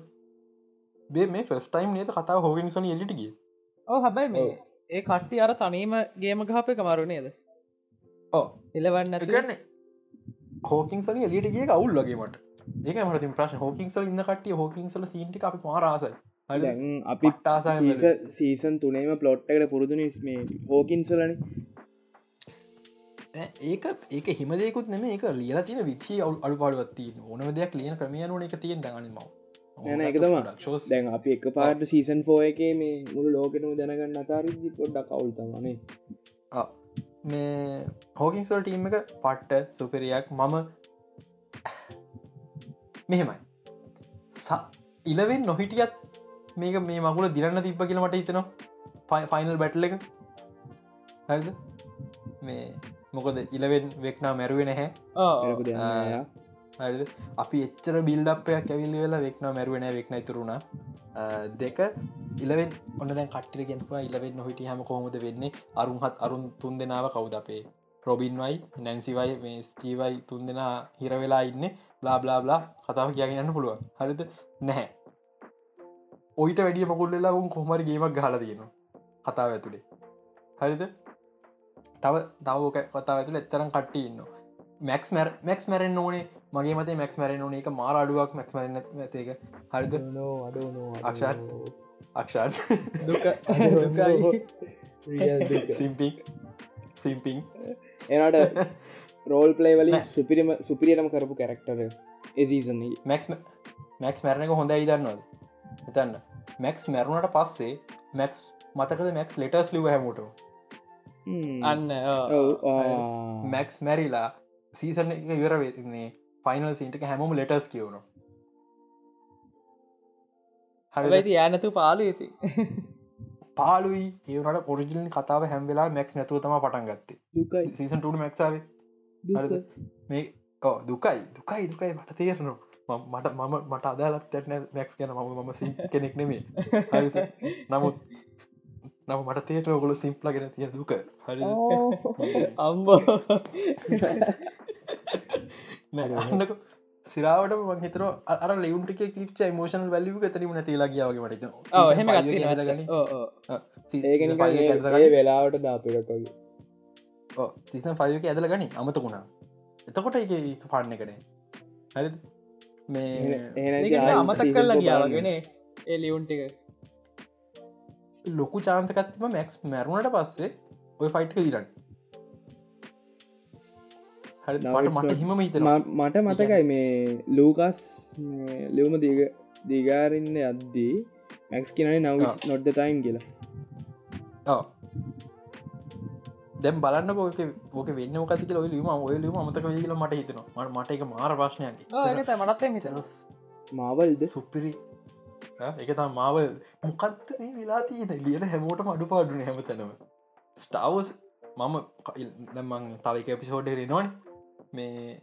බේ මේ ෆස් ටයිම් නේත කතාව හෝකින් සොන එලිට ගිය. ඕ හැබැයි මේ ඒ කට්ටි අර තනීම ගේම ගහප එක මරු නේද? ඕ එලවන්න ගන්න හෝකින් සොල එලිට ගිය අවුල් ලගේ මට. ඒක මට ප්‍රශ් හෝකින් සොල ඉන්න කටිය හෝකින් සොල සීටි අපි දැන් අපි ටාසය සීසන් තුනේම පලොට් එකට පුරුදුන මේ හෝකින්සලන ඒක ඒක හිමදයකුත් නෙම ඒක ලියලා තින වික්ෂ අවු අඩු පාඩුවත්ති ඕනම දෙයක් ලියන ක්‍රමියන එක තියෙන් දගන ම නැන එක තමා දැන් අපි එක පාට සීසන් ෆෝ එක මේ මුළු ලෝකෙනම දැනගන්න අතාරදි පොඩ්ඩක් කවුල් තමනේ මේ හෝකින්සල් ටීම් එක පට්ට සුපරියක් මම මෙහෙමයි. ඉලවෙන් නොහිටියත් මේක මේ මකුල දිරන්න තිබ්බ කියලමට හිතනවා. ෆයිනල් බැටල එක. හරිද? මේ මොකද ඉලවෙන් වෙක්නා මැරුවෙන හැ අපි එච්චර බිල්ඩපයක් ඇවිල්ලි වෙලා වෙක්න මැරුවෙන වෙක්න තුරුණ දෙක ඉලවෙන් ඔන්න දැන් කට්ටිර ගෙන්පුවා ඉලවෙන් නොහිට හම කොහොමද වෙන්නේ? අරුන්හත් අරුන් තුන් දෙනාව කවුද අපේ? රොබින්වයි නැන්සිවයි මේ ස්ටීවයි තුන් දෙනා හිරවෙලා ඉන්න. බ්ලා බ්ලා බ්ලා කතාව කියගන්න පුළුවන්. හරිද? නැහැ. ඔයිට වැඩිය මකුල් වෙලා උන් කොහමරි ගේමක් ගහල තියෙනවා. කතාව ඇතුළේ හරිද? තව දවක කතාව ඇතුළ එත්තරම් කට්ටි ඉන්න මැක්ස් මැර මැක්ස් මැරෙන් ඕනේ. මගේ මතේ මැක්ස් මැරෙන් ඕන. එක මාර අඩුවක් මැක්ස් මරන ඇතක හරිද? අක්ෂාත්? අක්ෂාත්? සිම්පික් සිම්පිං එනට රෝල් පලේ වලින් සුපිරිම සුපිරියටම කරපු කැරක්ටර එසීසන මැක්ස් මැක්ස් මැරණක හොඳ ඉදන්නවද එතන්න මැක්ස් මැරුණට පස්සේ මැක්ස් මතකද මැක්ස් ලෙටස් ලිව හැමට අන්න මැක්ස් මැරිලා සීසන එක ඉවර වෙන්නේ ෆයිනල් සිටක හැමෝම ලෙටස් කියවුණු හරිති යනතු පාලු ඇති පාලුයි ඒවට පොරිජිලන් කතාව හැම්වෙලා මැක්ස් නැතුව තම පටන් ගත්තේ. සීසන් ටඩ මැක්සාවේ මේ දුකයි. දුකයි දුකයි. මට තේරනවා. මට මම මට අදාලත්තන මැක්ස් ගැන. ම මම සි කෙනෙක් නෙමේ නමුත් නම මට තේට ඔගොල සිම්ප්ල ගෙන තිය දුක. හරි අම්බ (laughs) අන්නක සිරාවට මහිතර අර ලෙවුන්ටික කිප්ච මෝෂන වැලිව තරීම නැතිලා කියාවගේ මට වෙලාවට දාපිරකගේ සිතන ෆයක ඇදල ගනි අමතකුණා එතකොට එක පාන්න කනේ හරි මේ අමතක් කරලා ගියාවගෙන ඒ ලියුන්ටික ලොකු චාන්තකත්ම මැක්ස් මැරුණට පස්සේ ඔය ෆයිට්ක දිරන්න මට මතකයි මේ ලූකස් ලියවම දීග දිගාරන්න අද්දී මැක්ස් කියනයි නව ආ. නොඩ්ද ටයිම් කියලා. දැම් බලන්න ෝක ෝක වෙන්න කති ඔය ලිම ඔය ලිම අමතක කියල මට හිතන මට මට එක මාර ප්‍රශ්නයක් මටත් හිතන මාවල්ද සුපිරි එක තා මාවල් මොකත් මේ වෙලා තියෙන ලියන හැමෝටම අඩු පාඩුන හැම තැනම ස්ටාවස් මම දැමං තවක පිසෝඩ් රෙනවාන මේ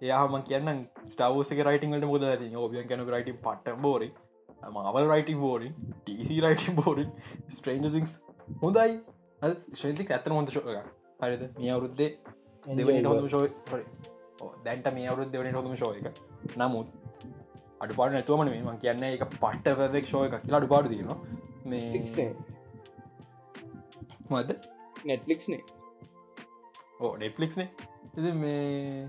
එයාම කියන්න ස්ටාවසක රයිටිංට මුද ඇති ඔබියන් කැන රයිටි පට බෝරි මවල් රයිටි බෝරි ටසි රයිටි බෝරි ස්ට්‍රේන්ජසිංස් හොඳයි. ශ්‍රේතික් ඇත්තන හොඳ ශෝක හරිද? මේ අවුරුද්දේ දෙවනි ශෝය දැන්ට මේ අවුරුද් දෙවනි හොඳම ශෝය එක. නමුත් අඩු පාඩ නැතුවමන මේ මං කියන්න එක පට්ට වැදෙක් ශෝය එක කියලා අඩු පාඩු දීනවා මේ මද නෙට්ලික්නේ ඕ නෙට්ලික්නේ ඉති මේ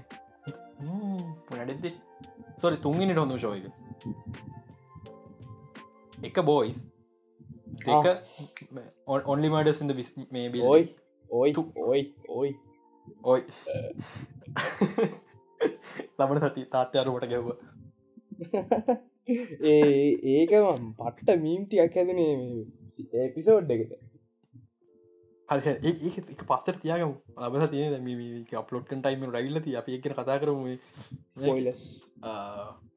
පනඩෙදෙ සොරි තුන්ගනි හොඳ ශෝයක එක බෝයිස් දෙක ඔන්ලි මඩසිද මේ බිල් ඔයි ඔයි ඔයි ඔයි ඔයි තමන සති තාත්්‍යයාරුමට ගැව්ව ඒ ඒකම පට්ට මීම්ටියක් හැදනේ එපිසෝඩ් එකට හරි ඒ එක පස්සට තියගම. අබස තියන අපලෝට්කන් ටයිම රයිල්ලති අප එකන කතා කරම පොයිලස්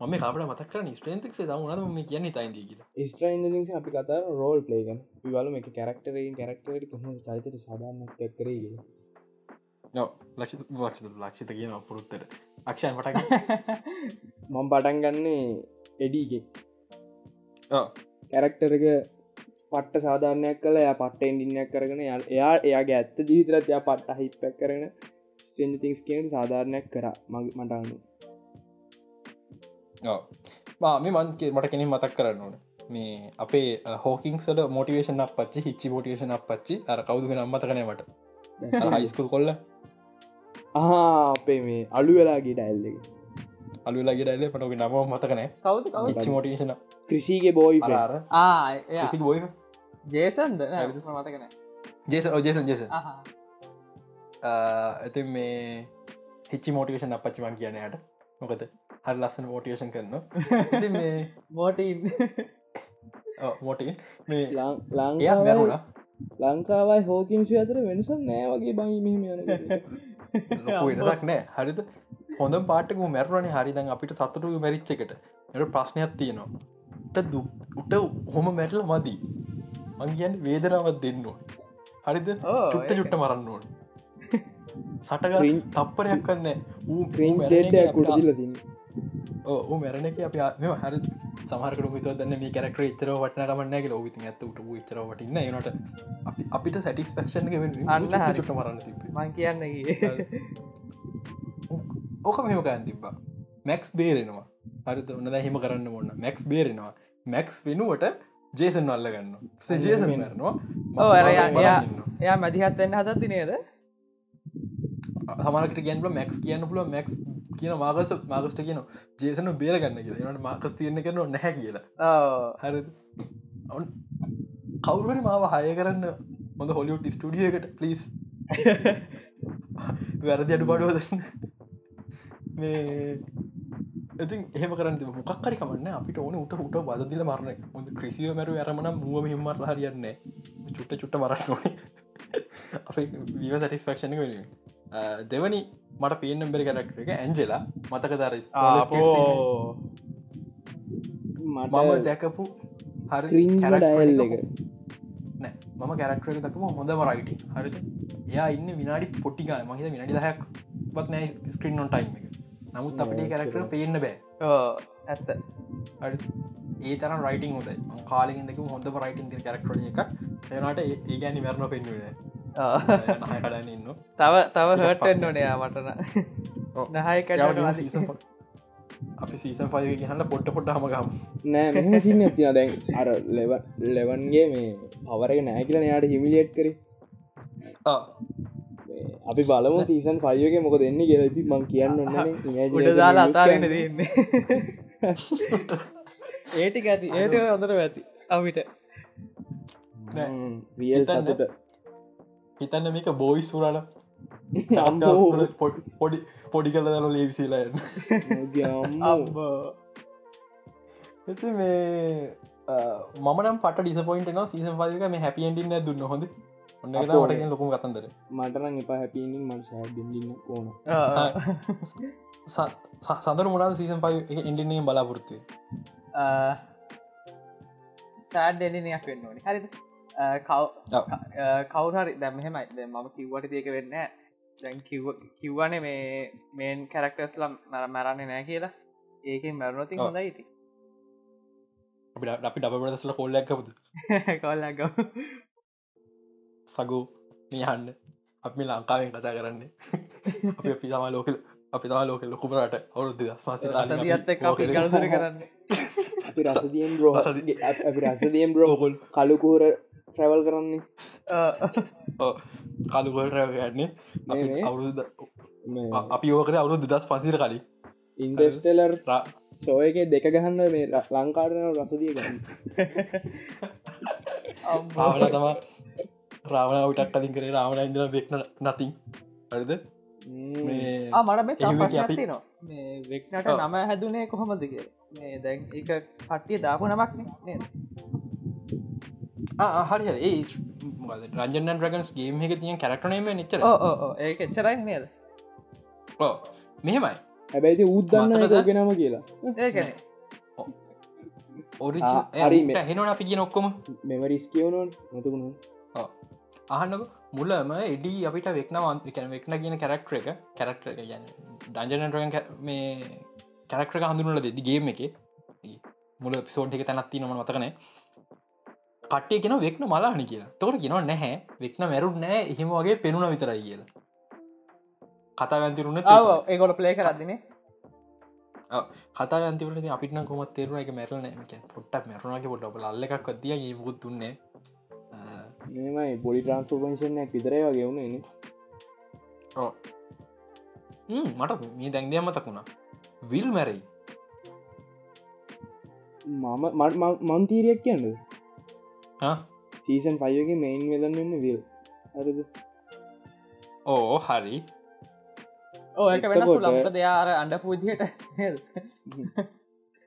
මම කාපට මතක්ර ස්ට්‍රේන්තික්සේ දමුණන මේ කියන්නේ තයින්දී කියලා. ස්ට්‍රයින්ලිසි අපි කතර රෝල් පලේගන් විවලම එක කැරක්ටරෙන් කැරක්ටරට කොහම චරිතට සාධාරනක් කරේ නෝ ලක්ෂ ලක්ෂ ලක්ෂිත කියන පුරුත්තට අක්ෂයන් පටක් (laughs) මං පටන් ගන්නේ එඩීගෙ. කැරක්ටරක පට්ට සාධාරණයක් කල ය පට්ට එන්ඩින්නයක් කරගෙන යා එයා එයාගේ ඇත්ත ජීතරත් යා පට්ට හිප්පැක් කරන ස්ටෙන් තිංස් කියන සාධාරණයක් කර මග මටන්නු මේ මන්ගේ මට කෙනෙ මතක් කරන්න ඕන. මේ අපේ හෝකින්ස්ල මෝටිවේෂන පච්චි හිච්චි මෝටිවේෂන පච්චි අර කවුදුගෙන අම්මතකනමට හයිස්කුල් කොල්ල. ආ අපේ මේ අලු වෙලාගේ ඩැල්ල එක අලුලාගේ ඩයිල පටක නම මතකනෑ කවුද? හිච්චි මෝටිවේෂන ක්‍රසිගේ බෝයි ආ බොයි ජේසන්ද? හරිද? මතකන ජේස ජේසන් ජේස ඇති මේ හිච්චි මෝටිවේෂන් අපච්චිමන් කියනයට මොකද? හරි ලස්සන මෝටිවේෂන් කරන්න ඉති මේ (laughs) මෝටීන් (laughs) මෝටන් මේ එයා ලංකාව මැරුණා. ලංකාවයි හෝකින්සි අතර වෙනසක් නෑ වගේ බයි මෙහම (laughs) වෙනසක් නෑ. හරිද? හොඳ පාටක මැරුණනි. හරිදන් අපිට සතුටු මැරිච්ච එකට. එට ප්‍රශ්නයක් තියෙනවා. ට දු උට හොම මැටල මදී මං කියන්න වේදනාවත් දෙන්න ඕන. හරිද? චුට්ට. චුට්ට මරන්න ඕන. Cringe- තප්පරයක් කන්න ඌ ඕ මැරණ එක අප මෙම හරි සමහරකට විත දන්න මේ කැරක්ට ච්චර වටන කමන්න ලෝවිති ඇත උට චර වටන්න නට අපිට සැටිස් පක්ෂන් අන්න හරි. චුට මරන්න මං කියන්න ඕක මෙම ගන්න තිබ්බා. මැක්ස් බේරෙනවා. හරිත ඔන්න හිම කරන්න මොන්න මැක්ස් බේරෙනවා. මැක්ස් වෙනුවට ජේසන් අල්ල ගන්න ජේසන් මරනවා. ඕ අර එයා- මැදිහත් වෙන්න හදත්ති නේද? සමරකට ගැන්ල මැක්ස් කියන්න පුල මැක්ස් කියන මාගස මාගස්ට කියන ජේසන බේරගන්න කියලා. නට මාකස් තියන්න කරන නැහැ කියලා. හරි ඔන් කවුරුවනි මාව හය කරන්න හොඳ හොලියුට් ස්ටඩියකට පලිස් වැරදි අඩු බඩුවදන්න මේ ඉතින් එහෙම කරන්න මොක්කරි කමන්න අපිට ඕන උට උට වදදිල මරණ හොඳ ක්‍රසිව මැරු ඇරමන මුව හිමර හරියන්න චුට්ට චුට්ට මරන්න ඕනේ. අප වීව සටිස්පක්ෂණ වෙන දෙවනි මට පේනම් බෙරි කරක්ට එක ඇන්ජෙලා මතක දරස් මම දැකපු හරි ඩයල් එක. නෑ මම කැරක්ටර දකම හොඳම රයිට හරි එයා ඉන්න විනාඩි පොට්ටිකා මහිත විනාඩි දහයක් වත් නෑ ස්ක්‍රීන් නොන් ටයිම් එක නමුත් අපිට කැරක්ටර පේන්න බෑ. ඇත්ත. ඒ තර රයිටන් හොද කාලින් දෙක හොඳ රයිටන් කැරක්ටර එක එනට ඒ ගැනි මැරණ පෙන්ුවේ ඉන්න තව තව හටෙන්. නොනයා මටන ඔව්. නහයි සීසන් අපි සීසන් ෆයි හන්න පොට්ට පොට හමගම් නෑ මෙහම සින්න ඇතින දැන් අර ලෙව ලෙවන්ගේ මේ පවරක නෑ කියල යාට හිමිලියට් කර අපි බලමු සීසන් ෆයගේ මොක දෙන්න කියලති මං කියන්න දාලා අතාරන්න දන්නේ (laughs) ඒටික ඇති ඒට හොඳට ඇති අපිට. වියල් හිතන්න. සතුට. හිතන්න මේක බෝයි සුරල. (laughs) පොඩි පොඩි කල දන. අම්බෝ ඇති මේ මම නම් පට ඩිසපොයින්ට න සීසන් පාක මේ හැපියන්ටින්න දුන්න. හොඳ ඔන්න අපෝ. ලොකුම කතන්දර මටන එපා හැපිනිින් මට සෑඩින්න ඕන. සඳර මුණද සීසන් පයි එක ඉන්ඩිනියම් බලාපොරත්තුව සෑඩ් එඩිනයක් වෙන්න ඕනි. හරිද? කව් කවුහරි දැම්හෙමයි මම කිව්වට ඒක වෙන්න දැන් කිව්වනේ මේ මේන් කැරක්ටර්ස්ලම් මර මරන්නේ නෑ කියලා. ඒකෙන් මැරුණොතින් ඔව්. හොඳ ඉති අපි ඩබරදසල කොල්ලක්කපුද කොල්ලග සගෝ නියන්න අපි ලංකාවෙන් කතා කරන්නේ. (laughs) අපි අපි තමා ලෝක අපි තම ලෝක ලොකුමරට අවුරුදු දස් මාස රසදිත් එක් අපි කල්සර කරන්න? අපි රසදියම් බ්‍රෝ අපි රසදියම් බ්‍රෝ ලෝකොල් කලුකුහර ට්‍රැවල් කරන්නේ. මේ මේ? අවුරුදු අපි ඕකට අවුරුදු දස් පසිර කලින්. ඉන්ඩස්ටලර් රා- සෝයක දෙක ගහන්න මේ ලංකාටන රසදිය ගන්න රාවණ තමා රාවණ විටක් කලින් කරේ. රාවණ ඉදර වෙක්න නතින් හරිද? මේ මට වෙක්නට. නම හැදුනේ කොහොමද කිය මේ දැන් එක කට්ටිය දාපු නමක් නේද? ආ, හරි හරි. ඒ රජන් රගන්ස් ගේම එක තියන් කැරක්ටනේම නිච්චර ඕ ඕ ඒක එච්චරයි නේද? මෙහෙමයි. හැබැයිති උද්දන්න? ඕගෙනම කියලා. ඒකන හරි මේ- හෙනවට අපි කිය නොක්කොම මෙමරිස් කියවනුවන්. මතකුණු අහන්නක මුලම එඩි අපිට වෙක්නවන් කැන වෙක්න කියන කැරක්ටර එක කැරක්ටර එක ගැන ඩන්ජනටරෙන් මේ කැරක්ටර හඳුනල දෙදි ගේම එක. මුල පිසෝඩ් එක තැනත්ති නොම මතකනේ කට්ටේ කෙන වෙක්න මලාහනි කියලා. තොට ගෙනව නැහැ වෙක්න මැරුත් නෑ එහෙම වගේ පෙනුන විතරයි කියලා. කතා වැන්තිරුණ ඒගොල ප්ලේ කරදදිනේ කතා ඇතිවරට අපිට කොමත් තේරුණ එක මැරන පොට්ටක් මැරුණගේ පොට එකක් දිය ඒ මුකුත් දුන්නේ මෙමයි පොලි ට්‍රන්ස්පෝපේෂනයක් විතරය වගේ වුණ න. ඔව්. හ්ම්, මට මේ දැන්දය මතකුණා විල් මැරයි මම මන්තීරයක් කියන්න. සීසන් පයගේ මෙයින් වෙලන් වෙන්න විල් හරිද? ඕ හරි. ඕ එක වෙන ලම්ක දෙයාර අන්ඩ පූදියට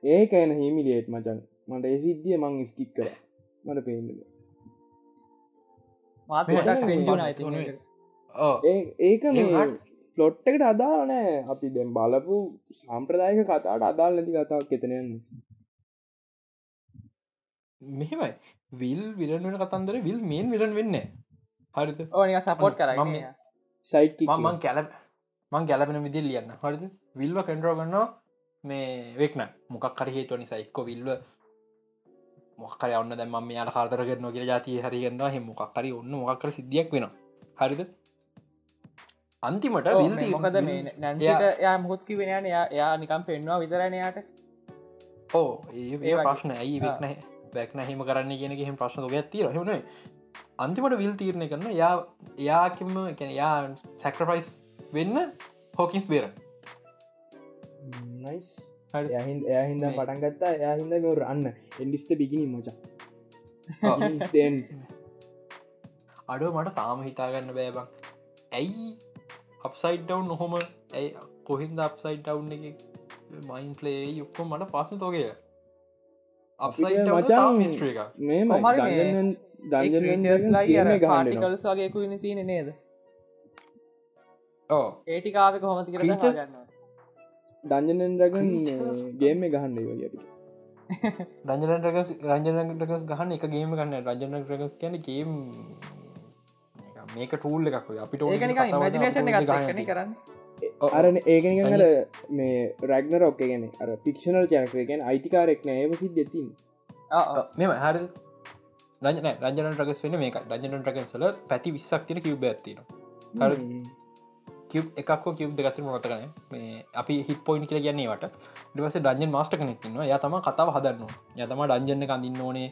ඒක එන හිමිලියේට් මචන්. මට ඒ සිද්ධිය මං ස්කික් කර මට පේන්න ඒක පලොට්ටකට අදාල නෑ. අපි දැම් බලපු සම්ප්‍රදායක කතාට අදාල් නැති කතාවක් එතනයන්න මෙහෙමයි. විල් විලන් වෙන කතන්දර විල් මේන් විලන් වෙන්න හරිත ඕනික සපෝට් කර මම- සයිට් මං ගැල මං ගැලපෙන විදිල් ලියන්න. හරිද? විල්ව කැන්ඩරෝ ගන්නවා මේ වෙක්න මොකක් කර හේතුව නිසා එක්කො විල්ව මොක්කර ඔන්න දැම මේ යාට කාතර කරන කිය ජාතිය හරිගන්න හෙ මොක්කරි ඔන්න මොක්කර සිද්ධියක් වෙන හරිද? අන්තිමට විල් තීර- මොකද මේ නැන්සිට යා මුහොත්කි වෙනන යා නිකම් පෙන්වා විතරණයාට ඕ ඒ. ප්‍රශ්න ඇයි වෙක්න බැක්න හෙම කරන්න කියන හෙම ප්‍රශ්න ගත්ති රහෙන අන්තිමට විල් තීරණය කරන යා යාකිම එකැන යා සැක්‍රපයිස් වෙන්න හෝකින්ස් බේර නයිස් හරි. එයහින් එයහින්ද පටන් ගත්තා. එයහින්ද මෙ රන්න එන්ඩිස්ට බිගිනි මචා. අඩුව මට තාම හිතාගන්න බෑබක් ඇයි අප්සයිඩ් ඩව් නොහොම ඇයි කොහින්ද අප්සයිඩ් ඩව් එක මයින් පලේ යුක්කො මට පස්සන අප්සයිඩ් මචං මිස්ට්‍ර එක මේ මේ- දජන් ලයි ගහන්න පාටිකල්ස් වගේ කුවන්න තියෙන නේද? ඕ ඒටිකාව කොහොමති කර දජනන් රගන් ගේම ගහන්න වගේ අපි රජන රගස් රජන රගස් ගහන්න එක ගේම ගන්න රජන රගස් කියන ගේම් මේක ටූල් එකක් අපිට කරන්න. අරන ඒකනිකර මේ රැග්නර ඔක්ක ගැන අර පික්ෂනල් චරකර ගැන අයිතිකාරෙක් නෑ. ඒම සිද්ධ ඇතින් ආ, ආ. මෙම හරි රජන රජන රගස් වෙන මේක රජන රගන්සල පැති විස්සක් තින කිව්බ. කිව් එකක් කිව් දෙගතර මොතකන මේ අපි හිට පොයින් කියල ගැන්නේවට ඩවස ඩන්ජන් මස්ට කනෙක්න්න ය තම කතාව හදන්න යතම ඩන්ජන්න කඳන්න ඕනේ.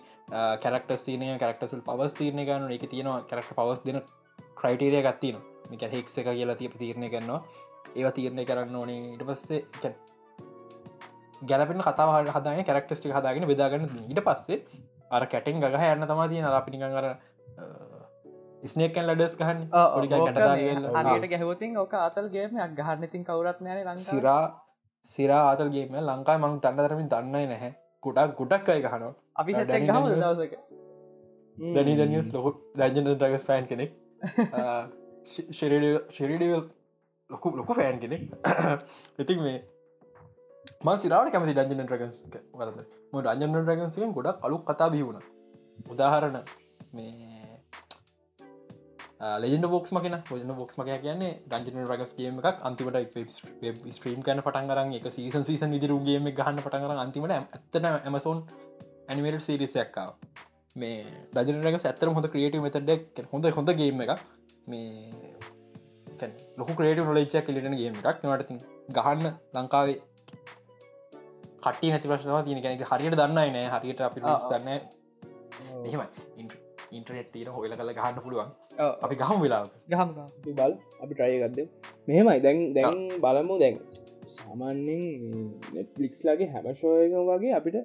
කැරක්ට සීනය කැරක්ටසල් පවස් තීරණය ගන්න එක තියෙනවා කැරක්ට පවස් දෙන ක්‍රයිටේරිය ගත්තින මික හෙක් එක කියලා තිය තීරණය කරනවා ඒවා තීරණය කරන්න ඕනේ. ඉට පස්සේ ගැලපෙන කතාව හදාන කැරක්ටස්ටි හදාගෙන බෙදාගන්න ඊට පස්සේ අර කැටෙන් ගහ යන්න තමා තියෙන අපිනිකන් අර ස්නේකන් ලඩස් ගහන්න? හරියට ගැහවතින් ඕක අතල්ගේම ගහන්න ඉතින් කවරත් නෑන ලං සිරා සිරා ආතල්ගේම ලංකායි මං තන්න තරමින් දන්නයි නැහැ. කුටක් ගුටක් අය ගහනවා. අපි දැනි දනිස් ලොහු රජන ඩගස් ෆෑන් කෙනෙක්. (laughs) ශරිඩවල් ලොකු ලොකු ෆෑන් කෙනෙක්. (coughs) ඉතින් මේ මන් සිරාට කැමති ඩජන ්‍රගන්ස් වරද ම රජන ්‍රගන්සියෙන් ගොඩක් අලුක් කතා බිවුණ උදාහරණ මේ ලෙජන බොක්ස් මකන ොජන බොක්ස් මක කියන්නේ ඩජන රගස් ගේම එකක් අන්තිමට ස්ට්‍රීම් කන පටන්ගරන් එක සීසන් සීසන් විදිරුගේම ගහන්න පටන්ගර අන්තිමට ඇත්තන ඇමසෝන් ඇනිමේට සිරිසයක්කාව මේ ඩජනක ඇත්තර හොඳ ක්‍රියටව මෙතඩක් හොඳ හොඳ ගේම එක මේ ලොක ක්‍රේට නොලච්චක් ලිටන ගේම එකක්. නටති ගහන්න ලංකාවේ කටි නැති ප්‍රශ්වා තියන කෙනෙ හරියට දන්නයි නෑ. හරියට අපි දන්න එහෙම ඉන්ටරනෙට් තීර හොල කල ගහන්න පුළුවන් අපි ගහම වෙලා ගහම බල් අපි ට්‍රයගත්ද මෙහෙමයි. දැන් දැන් බලමු දැන්. සාමාන්‍යෙන් නෙට්ලික්ස් ලගේ හැමශෝයක වගේ අපිට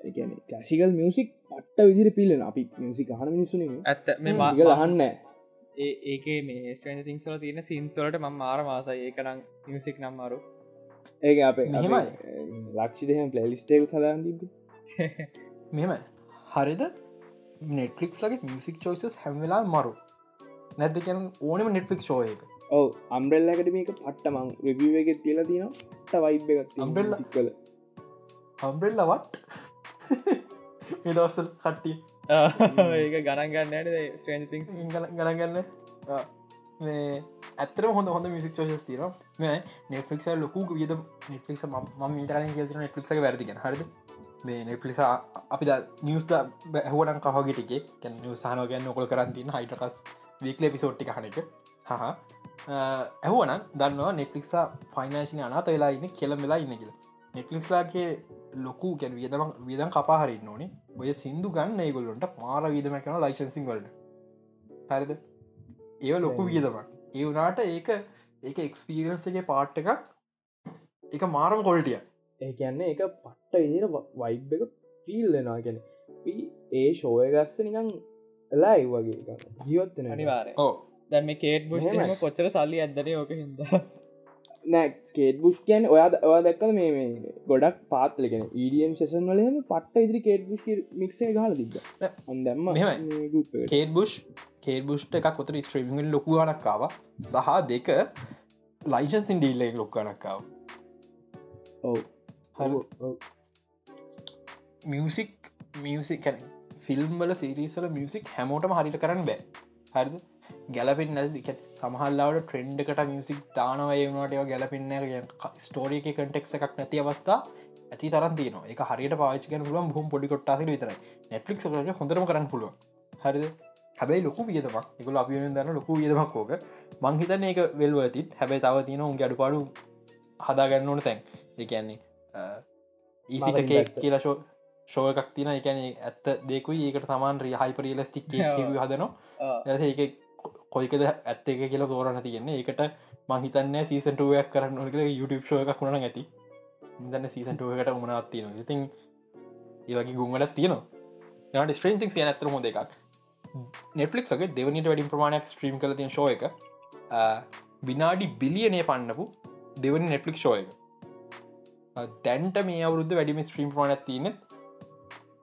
එකන කැසිකල් මියසික් පට්ට විදිර පිල්ලෙන අපි මියසික් හන මිනිස්සුන ඇත්ත. මේ සිකල් අහන්න ඒ ඒකේ මේ ස්ට්‍රේන් තිංසල තියෙන සින්තවලට ම මාර මාසයි ඒකනම් මියසික් නම්මාරු ඒක අප මෙහෙමයි. ලක්ෂිදහම පලලිස්ටේක සදාන්තිබ මෙම හරිද? නෙටලික්ස් ලගේ මියසික් චෝයිසස් හැම්වෙලා මරු නැද කියන ඕනම නෙට්ලික් ෂෝය එක ඔව අම්බෙල්ලකට මේක පට්ට මං රවිවක තිල තින ට වයිබ් එකක් Umbrella? කල අම්බෙල්ලවට එදවස්සල් කට්ටිය. ඒක ගණන් ගන්න ස්ට්‍රේන් තිං ගණගන්න මේ ඇතර හොඳ හොඳ මිසික් චෝෂස් තිර මේ නෙටලික් ලොකු වියද නෙටලික් ම මීටරෙන් කියල නෙටලික් වැරදිගෙන හරිද? මේ නෙටලිස අපි නිියස්ද බැහුවටන් කහගෙටිකේ කැන නිවසාහන ගැන්න ඔකොල කරන්තින හයිටකස් වීකල පිසෝට්ටි කහනක හහ. ඇහුවන දන්නවා නෙටලික්සා ෆයිනශන අනාත වෙලා ඉන්න කෙළම් වෙලා ඉන්න කියල. නෙටලික්ලාගේ ලොකු ගැන වියදම වියදන් කපාහරන්න ඕනේ. ඔය සිින්දු ගන්න ඒගොල්ලොන්ට මාර වියදම කන ලයිශන්සිං වලට. හරිද? ඒ ලොකු වියදමක්. ඒ වනාට ඒක ඒක එක්ස්පීරන්සගේ පාට් එකක්. එක මාරම කොල්ටිය ඒ කියන්නේ එක පට්ට විදිර වයිබ් එක ෆිල්ලෙනවා ගැන ඒ ෂෝය ගස්ස නිකං ලයි වගේ ජීවත්වෙන අනිවාරය ඕ දැම මේ කේට බුෂ්. කොච්චර සල්ලි ඇදන ඕක හිද නෑ කේට බුෂ් කියන් ඔයා ඔයා දැක්කද මේ මේ ගොඩක් පාත්ලගෙන ඊඩියම් සෙසන් වලම පට්ට ඉදිරි කේට බුෂ් මික්සේ මෙහෙමයි. ගුප් එකට. කේට බුෂ් කේට බුෂ්ට එකක් කොතර ස්ත්‍රීමිෙන් ලොකුවනක්කාව සහ දෙක ලයිශන්සින් ඩීල්ලෙක් ලොක්කනක්කාව ඔව්. ඔව්. මියසික් මියසික් කැන ෆිල්ම්බල සිරිසල මියසික් හැමෝටම හරිට කරන්න බෑ. හරිද? ගැලපෙන් නැතික සමහල්ලාවට ට්‍රෙන්ඩ්කට මියසික් තානවය වුණට ඒව ගැලපෙන්න ස්ටෝරිය එක කටෙක් එකක් නැති අවස්ථා ඇති තරන් තියන එක හරියට පාචකන පුළුවන් හොම පොඩි කොට්ටාස විතරයි. නෙට්ලික් ට හොඳරම කරන්න පුළුවන්. හරිද? හැබයි ලොකු වියදමක්. එකල අපිෙන් දන්න ලොකු වියදමක් ෝක මංහිතන ඒක වෙල්ව ඇතිත් හැබැයි තව තියන උන් අඩු පාඩු හදාගන්න ඕන තැන්. දෙකන්නේ ඊසිට මම කේක් ඉඳලා කියලා ශෝ එකක් තින එකන ඇත්ත දෙකුයි. ඒකට සමාන් රිය හයිපරියලස්ටික් හදනවා. ඒක කොයිකද ඇත්ත එක කියලා තෝරන තියන්නේ ඒකට මහිතන්න සීසන්ටුවයක් කරන්න ඕනක YouTube ෂෝ එකක් වුණ ඇති. ඉදන්න සීසන්ටුවකට උමනත් තියෙන ඉතින් ඒවගේ ගුන්වලත් තියෙනවා. ට ස්ට්‍රීන්තික් සිය ඇතර හොඳ එකක්. නෙට්ලික්ගේ දෙවනිට වැඩින් ප්‍රමාණයක් ස්ට්‍රීම් කල තින ශෝ එක විනාඩි බිලියනය පන්නපු දෙවනි නෙට්ලික් ෂෝ එක. දැන්ට මේ අවුරුද්ධ වැඩිම ස්ට්‍රීම් ප්‍රමාණයක් තියනෙ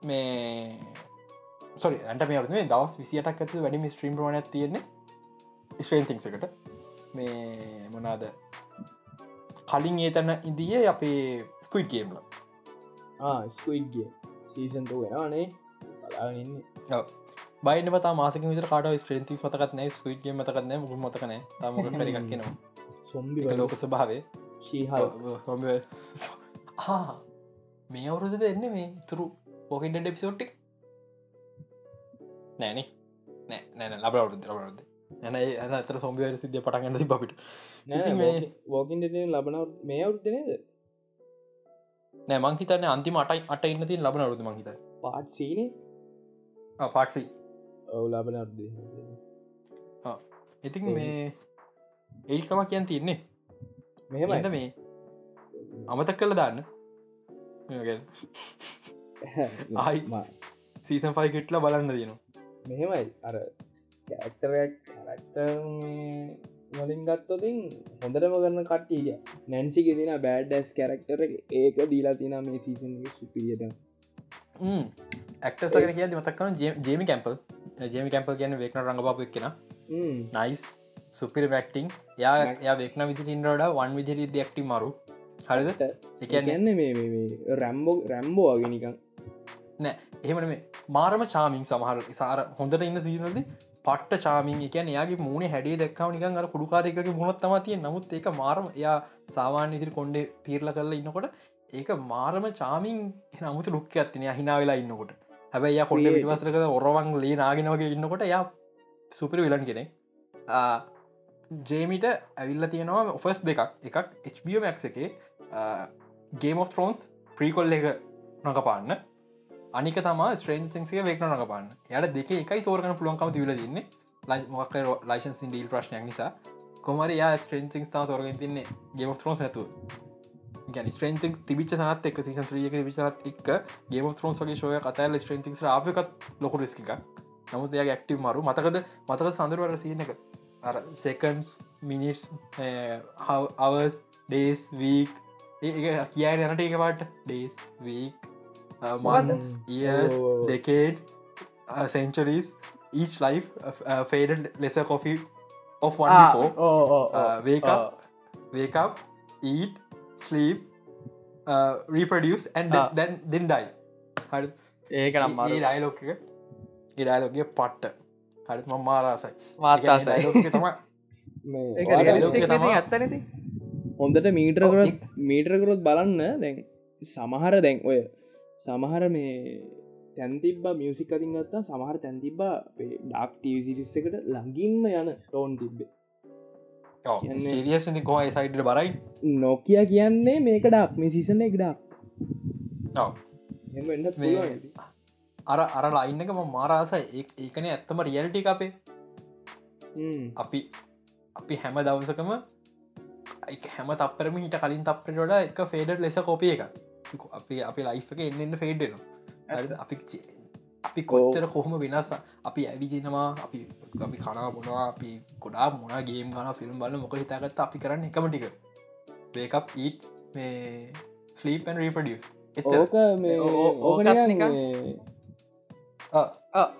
මේ සොරි ඇට මේ අවරුේ දවස් විසිටක් ඇතු වැඩිම ස්ට්‍රීම් ප්‍රමාණයක් තියෙන්නේ ස්ට්‍රේන්තිංසකට මේ මොනාද කලින් ඒ තැන ඉදිය අපේ ස්කුයිඩ් ගේම්ල ස්කයිඩ්ගේ සීසන්ට වෙනවානේ බලාගන්න බයින පතා මාසක විතර කාට ස්ට්‍රේන්තිස් මතකත් නෑ ස්කුයිඩ් මතකත්න මුු මතකන තම පරික් කියෙනවා සොම්බි ලෝක ස්භාවේ ශීහල් (laughs) මේ අවුරුද දෙන්න මේ? තුරු පොහින්ට එපිසෝට්ටික් නෑනේ නෑ නෑන ලබ අවුරුද ලබරුද නැන ඇ අතර සොම්බිවර සිද්ධිය පටගන්න මේ- වෝකින් ලබන මේ අවුද්ධනේද නෑ මංහිතන්න අන්තිම අටයි අට ඉන්න තින් ලබන අවරුද මහිත පාට් සීනේ පාටසි ඔව ලබන අර්ද ඉතින් මේ ඒල්කම කියන් තියන්නේ. මෙහෙමද මෙහෙමයි මේ? අමතක් කළ දාන්න (laughs) ආයි. සීසන් ෆයි කෙට්ල බලන්න දයනවා මෙහෙමයි. අර කැක්ටරක් කරක්ට වලින් ගත්තොතින් හොඳටම කරන්න කට්ටිය නැන්සි ගෙතින බෑඩ්ඩස් කැරක්ටර ඒක දීලා තින මේ සීසන් සුපියට ඇක්ටසක කිය මතක්කන ජේමි කැම්පල් ජේමි කැම්පල් කියන වේක්න රඟපාපක් කෙන නයිස් සුපිර වැක්ටිං යා යා වේක්න විදි ඉන්රඩ වන් විදිරි දෙක්ටි මරු. හරිද? එකන්න මේ රැම්බෝ රැම්බෝ අගෙනිකන් නෑ. එහෙමන මේ මාරම චාමින් සමහර සාර හොඳට ඉන්න සීනද පට්ට චාමින් එක යාගේ මූුණ හැඩේ දක්කාව නිකන් අර කුඩුකාරයක මුණොත් තමතිය නමුත් ඒක මාරම එයා සාමාන්‍ය ඉදිරි කොන්ඩේ පීරල කරලා ඉන්නකොට ඒක මාරම චාමින් නමුතු ලුක්ක ඇත්තිනය හිනා වෙලා ඉන්නකොට. හැබැයි කොඩ පිටවසරක ඔරවන් ලේ නාගෙනවගේ ඉන්නකොට යා සුපිර විලන් කෙනෙ ජේමිට ඇවිල්ල තියෙනවා ඔෆස් දෙකක්. එකක් HBMX එකේ ගේම of ත්‍රෝන්ස් ප්‍රීකොල් එක නොකපාන්න අනික තම ස්ට්‍රේන්සිය වේක්න නකපාන්න යට දෙක එකයි තෝරගන පුළුවන්කම තිවල තින්නේ. ලයි මොක් ලයිශන් සින්ඩීල් ප්‍රශ්නයක් නිසා. කොමර යා ස්ට්‍රේන්සිං තා තෝරගෙන තින්නේ ගේම of ත්‍රෝස් නැතුව. ගැන ස්ට්‍රේන්තික් තිබිච සනත් එක් සිසන් ්‍රියක විචරත් එක් ගේම ත්‍රෝන් සගේ ශෝය කතල් ස්ට්‍රේන්තික් අපකත් ලොකු රිස්ක නමුත් එය ක්ටව මරු. මතකද? මතක සඳරුවර සියන එක? අර සෙකන්ස් මිනිස් අවස් ඩේස් වීක් ඒ කියයි යනට එකවාට days week months years decade centuries each life uh, faded lesser coffee of one Ah, before. Oh oh uh, wake up wake up eat sleep uh, reproduce and then, Ah. then then die. හරි ඒක නම් ඒ dialogue එක ඉඩයිලෝගේ පට්ට. හරි ම මාරාසයි. මාතාසයි තම (laughs) ඒක මේ realistic රියලිස්ටික් තමා. ඇත්තනති හොඳට මීට්‍ර ඔව්, කරොත් මීට්‍රකරොත් බලන්න දැන් සමහර දැන් ඔය සමහර මේ තැන්තිබ මියසික් අතින් ගත්තා සමහර තැන්තිබා ඩක් ටීසිරිස් එකට ලඟින්ම යන ටෝන් තිබ්බේ. කොයි සයිට බරයි? නොකිය කියන්නේ මේක ඩක් මේ සිසන එක ඩක් අර අර ලයින්නක ම මාරාසයි ඒකන ඇත්තම රියල්ටි අපේ. අපි අපි හැම දවසකම එක හැම තපරම හිට කලින් තපරට එක ෆේඩට ලෙස කොපිය එක අපි අපි ලයිෆ් එක එන්නන්න ෆේඩ්න අපි අපි කොච්චර කොහොම වෙනස් අපි ඇවිදිනවා අපි අපි කනා බොනවා අපි ගොඩා මොනා ගේම් ගන ෆිල්ම් බල මොක හිතාගත්ත අපි කරන්න එකම ටික. වේකප් ඊට් මේ ස්ලීපන් රීපඩියස් ඕක මේ ඕකත් නිකන් නිකන්-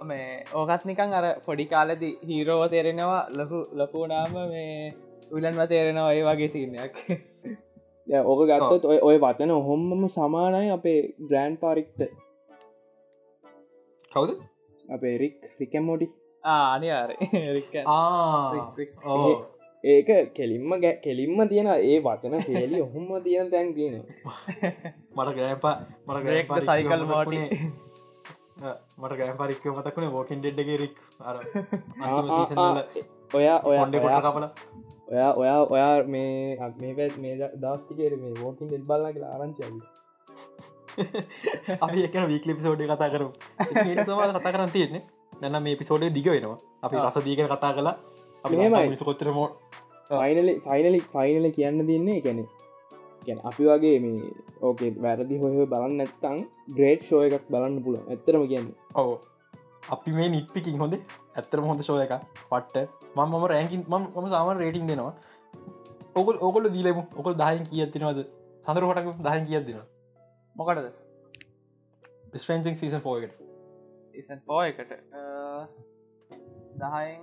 මේ ඕකත් නිකං අර පොඩි කාලෙදි හීරෝව තේරෙනවා ලොකු ලොකුනාම මේ උලන්ව තේරෙනවා ඒ වගේ සිීනයක් දැන් (laughs) ඕක ගත්තොත් ඔය ඔය වචන ඔහොම්මම සමානයි අපේ ග්‍රෑන්් පාරික්ට. කවුද? අපේ රික් රිකැමෝටි ආනි (laughs) ඒක කෙලින්ම ගැ කෙලින්ම තියෙන ඒ වචන පේලි ඔහොම තියෙන තැන් තියෙන (laughs) මට ගෑපා මට the cycle, Morty. (laughs) මට ගෑම් පරික්ක මතකුණ ෝකින් ඩෙඩ්ඩගේ රික් අර ඔයා ඔයා කපල. ඔයා ඔයා ඔයා මේ මේ පැත් මේ දස්ටිකේර මේ වෝකින් ෙල් බල්ලා කියලා ආරංචි අපි එකන වීකලි පිසෝඩ් කතා කරු ඒතම කතා කරන්න තියෙන්නේ. දැන්න මේ පිසෝඩේ දිග වෙනවා. අපි. රස දීක කතා කලා මෙහෙමයි. අපි කොත්තර මෝ ෆයිනල ෆයිනලි ෆයිනල කියන්න දෙන්නේ ගැන ගැන අපි වගේ මේ ඕකේ වැරදි හොය බලන්න නැත්තං ග්‍රේට් ෂෝ එකක් බලන්න පුළ ඇත්තරම කියන්න. ඔව අපි මේ නිට්පිකින් හොඳ ඇත්තරම හොඳ ශෝය එක පට්ට. ම මම රෑකින් ම ම සාමන් රේටින් දෙනවා. ඔකල් ඔකොල දීලම ඔකල් දායන් කියත්තිනවද සඳරකටක දායන් කියත් දෙෙන මොකටද? ස්ට්‍රන්සිං සීසන් පෝකට ඉසන් පෝ එකට. දහයෙන්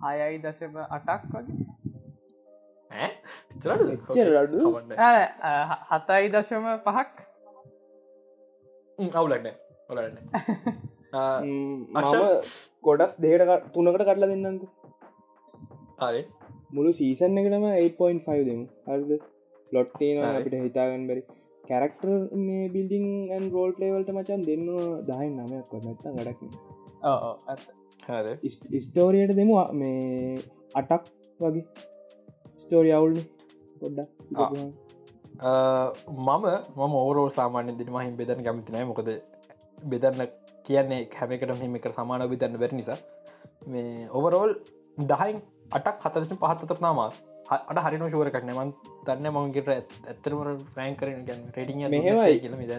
හයයි දශම අටක් වගේ. හතයි දශම පහක්. අවුලන්න ඔලන්න (laughs) මම ගොඩස් දේට තුනකට කටලා දෙන්නකු හරි. මුළු සීසන් එකටම 8.5 දෙමු. හරිද? ලොට්ටේනවා හරි. අපිට හිතාගන්න බැරි. කැරක්ටර් මේ බිල්ඩිං ඇන් රෝල් ලේවල්ට මචන් දෙන්න දහයි නමයක් වනත්තා ගඩක් ස්ටෝරියට දෙමු මේ අටක් වගේ. ස්ටෝරි අවුල්න පොඩ්ඩක් මම මම ඕරෝ සාමාන්‍ය දින මහින් බෙදන කැමතිනෑ මොකද බෙදන්න කියන්නේ හැමකට මෙම එක සමාන බිතන්න බැරි නිසා. මේ ඔවරෝල් දහයින් අටක් හතදශ පහත්තතරනාමා අට හරින ශෝරකක් නමන් තන්න මංගේට ඇත්තරම රෑන් කරන ගැන.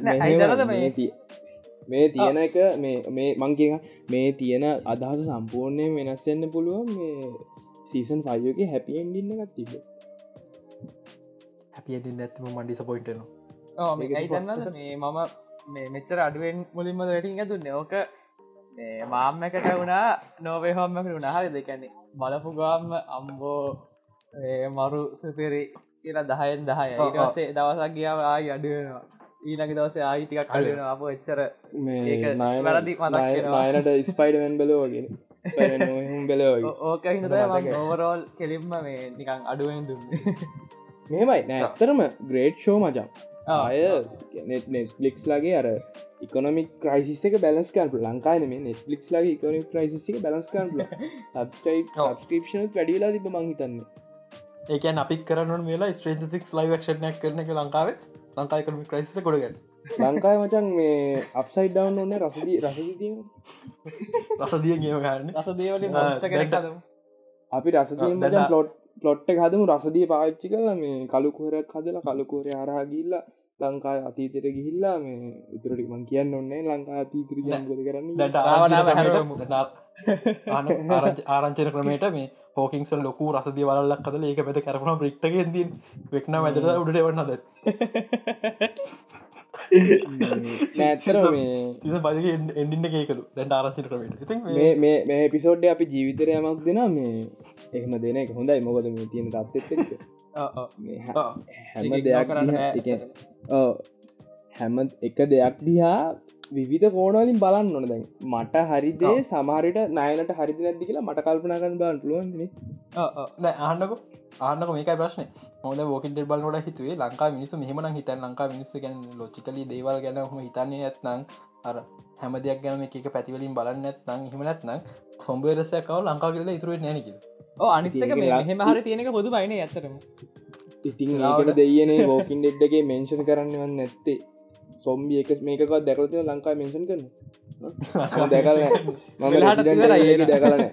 නෑ, අයිදරද මේ- මේ තියෙන එක මේ මේ මංකික මේ තියෙන අදහස සම්පූර්ණය වෙනස්වෙන්න පුළුවන් මේ සීසන් ෆයෝක හැපියෙන්ඩින්න එකත් තිබ හැපියට නැත්ම මන්ඩිස මේ මම මේ මෙච්චර අඩුවෙන් මුලින්ම වැටින් ඇතු නෝක මේ මාම්මකට වුණා නෝවේ හොම්මකට වුණහරි දෙකැන්නේ බලපු ගාම්ම අම්බෝ මරු සුපෙරි කියලා දහයෙන් දහය. ඊටසේ දවසක් ගියාව ආයි අඩුවෙනවා. ඊනක දවස ආයි ටිකක් අඩුවෙන අප එච්චර වැරදි මතක් නයනට ස්පයිඩමන් බලෝගෙන බැලෝ ඕක ඕවරෝල් කෙලින්ම මේ නිකං අඩුවෙන් දුන්නේ. මෙමයි. නෑතරම ග්‍රේට් ෂෝ මචන් ආය නෙට්ලික්ස් ලගේ අර ඉකොනමික් ක්‍රයිසිස් එක බැලස් කරපු ලංකාන මේ නෙට්ලික්ස් ලගේ ඉකොනික් ක්‍රයිසික බැලස් කරපු සබස්ක්‍රපෂන වැඩිලා තිබ මංහිතන්නේ ඒකන් අපි කරන මේලා ස්ට්‍රේන්තික් ලයි ක්ෂණයක් කරන එක ලංකාවේ. ලංකායිකම ක්‍රයිසිස කොඩගන්න ලංකාය මචන් මේ අප්සයි් ඩවන් ඕන්න රසදී රසදී රසදිය ගේම ගන්න රසදේවල අපි රසදී පලොට් පලොට්ට හදමු රසදිය පාච්චි කල මේ කළුකෝරයක් හදලා කළුකෝරය අරහා ගිල්ලා ලංකාය අතීතයට ගිහිල්ලා මේ ඉතුරටි මං කියන්න ඔන්නේ ලංකා අතීතර ජංගොද කරන්න? ආරංචන ක්‍රමයට මේ හෝකින්සල් ලොකු රසදි වලක් කදල ඒක පැත කරපුන ප්‍රික්තගෙන් දී වෙක්න මැදර උඩට වන්නද (laughs) නෑත්තර මේ තිස බජ එඩින්න ඒකලු දැන්ට ආරංචන ක්‍රමට මේ පිසෝඩ්ඩ අපි ජීවිතරයමක් දෙන මේ එහෙම දෙන එක හොඳයි. මොකද මේ තියෙන තත්ත (laughs) හැම දෙයක් හැම එක දෙයක් දිහා විධ කෝනවලින් බලන්න ඕන. දැන් මට හරිදේ සමහරට නයනට හරි නැදදි කියලා මට කල්පනා කරන්න බාන් පුළුවන් ආන්නක ආන්නක මේකයි ප්‍රශ්න. හොද ෝකට බල් ොට හිතුවේ ලංකා මිනිසු මෙහමන හිතන් ලංකා මිනිස්සු ගැන ලොචිකලි දේවල් ගැන හම හිතන්නේ ඇත්නං අර හැම දෙයක් ගැන එක පැතිවලින් බලන්න ඇත්නං හිමනැත්නම් කොම්බේරසයකව ලංකා කියල ඉතුරුව නැනකිල් අනිතක මේ හෙම හරි තියෙනක පොදු බයින ඇතරම ඉතින් ලාට දෙයනේ වෝකින් ඩෙඩ්ඩගේ මෙන්ෂන් කරන්නවන්න නැත්තේ. සොම්බි එක මේකත් දැකලති ලංකා මෙන්ෂන් කරන? දැකල දැකලන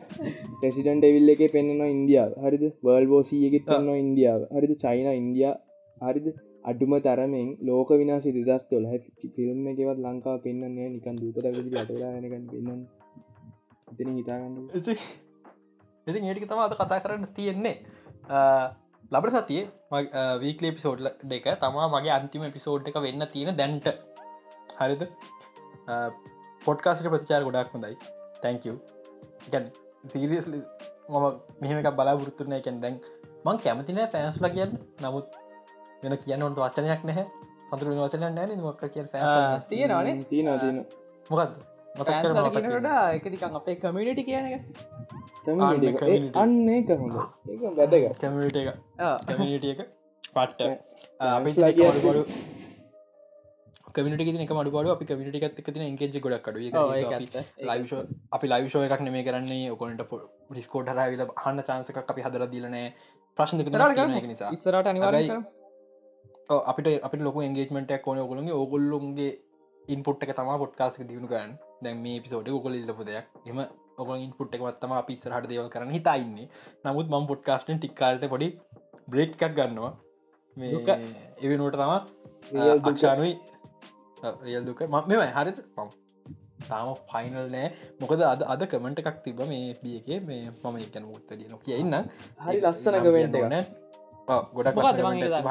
ප්‍රෙසිඩන්ට එවිල්ල එක පෙන්න්නවා ඉන්දියාව. හරිද? වර්ල් බෝසීයගෙත් පෙන්න්නවා ඉන්දියාව. හරිද? චයින ඉන්දයා හරිද? අඩුම තරමෙන් ලෝක විනාසි දෙදස් තොල ෆිල්ම් එකවත් ලංකා පෙන්න්නන්නේ නිකන් දූපතකති ලටලානකන් පෙන්න්න ඉතින හිතාගන්න ඉතින් ඒටික තම අද කතා කරන්න තියෙන්නේ. ලබට සතිය වීකලි පිසෝඩ් දෙක තමා මගේ අන්තිම පිසෝඩ් එක වෙන්න තියෙන දැන්ට. හරිද? පොඩ්කාස්ට ප්‍රතිචාර ගොඩක් හොඳයි. තැංකව ගැන සීරියස් මම මෙහම එක බලාපුරත්තුන එකැන් දැන් මං කැමතිනෑ ෆෑන්ස්ල කියන්න. නමුත් වෙන කියන්න ඔොට වචනයක් නැහැ. සතුර වචන නෑන මොක්ක කිය තියෙනනේ තින තින මොකක්ද මතකට එකනිකන් අපේ කමියනිටි කියන එක. අන්න එක. හොඳ. වැදග කැමිට එක. (laughs) කැමිට එක. පට්ට. ලගේ කමිට එක මඩ බඩ අපි කමිට එකත් එක තින එන්කෙජ් ගොඩක් කඩු ලයිෂෝ අපි ලයිෂෝ එකක් නෙමේ කරන්නේ. ඔකොනට ඩිස්කෝට හරවිල හන්න චාන්සක අපි හදර දිලනෑ ප්‍රශ්න නිසා. ඉස්සරට අනිවාරය අපිට අපිට ලොක එන්ගේජමට කොන ඔගොලගේ ඔගොල්ලුන්ගේ ඉන්පොට් එක තම පොට්කාස්ක දියුණු ගන්න දැන් මේ පිසෝට ඉල්ලපු දෙයක්. එම ඔග ඉන්පුට් එක වත්තම පිස්සර හට දේවල් කරන හිතයින්නේ නමුත් මම් පොඩ්කාස්ටෙන් ටික්කාලට පොඩි බ්‍රේක් එකක් ගන්නවා. මේ එවි නොට තම අක්ෂානුයි රියල් දුක. ම මෙමයි හරිත පම් තාම ෆයිනල් නෑ. මොකද අද අද කමෙන්ට් එකක් තිබ මේ බියගේ මේ මම එකන මුත්ත ලියන කියන්න හරි ලස්සන කමෙන්ට න ගොඩක්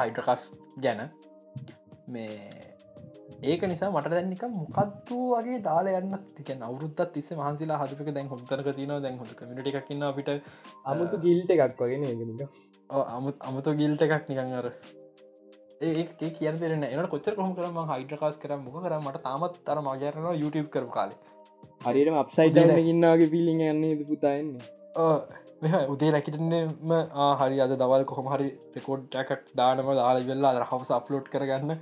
හයිටකස් ගැන. මේ ඒක නිසා මට දැන්නික මොකක්තු වගේ දාලා යන්න තික අවුරුත්තත් තිස්ස මහන්සිලා හදක දැන් හොතරක තින දැන් හොට කමිට එකක්න්න අපිට. අමුතු ගිල්ට එකක් වගෙන අමුත් අමුතු ගිල්ට එකක් නිකං අර. ඒ කිය පෙරන එන කොච්චර කොහම කරම හයිඩ්‍රකාස් කර මොක කර මට තාමත් තර මගේරනවා YouTube කරු කාල. හරිට අප්සයිට ඉන්නගේ පිලිින් යන්නේ පුතාන්නේ උදේ රැකිටන්නම හරි අද දවල් කොහොම හරි රෙකෝඩ් එකක් දානම දාල වෙල්ලා අද හවස අප්ලෝඩ් කරගන්න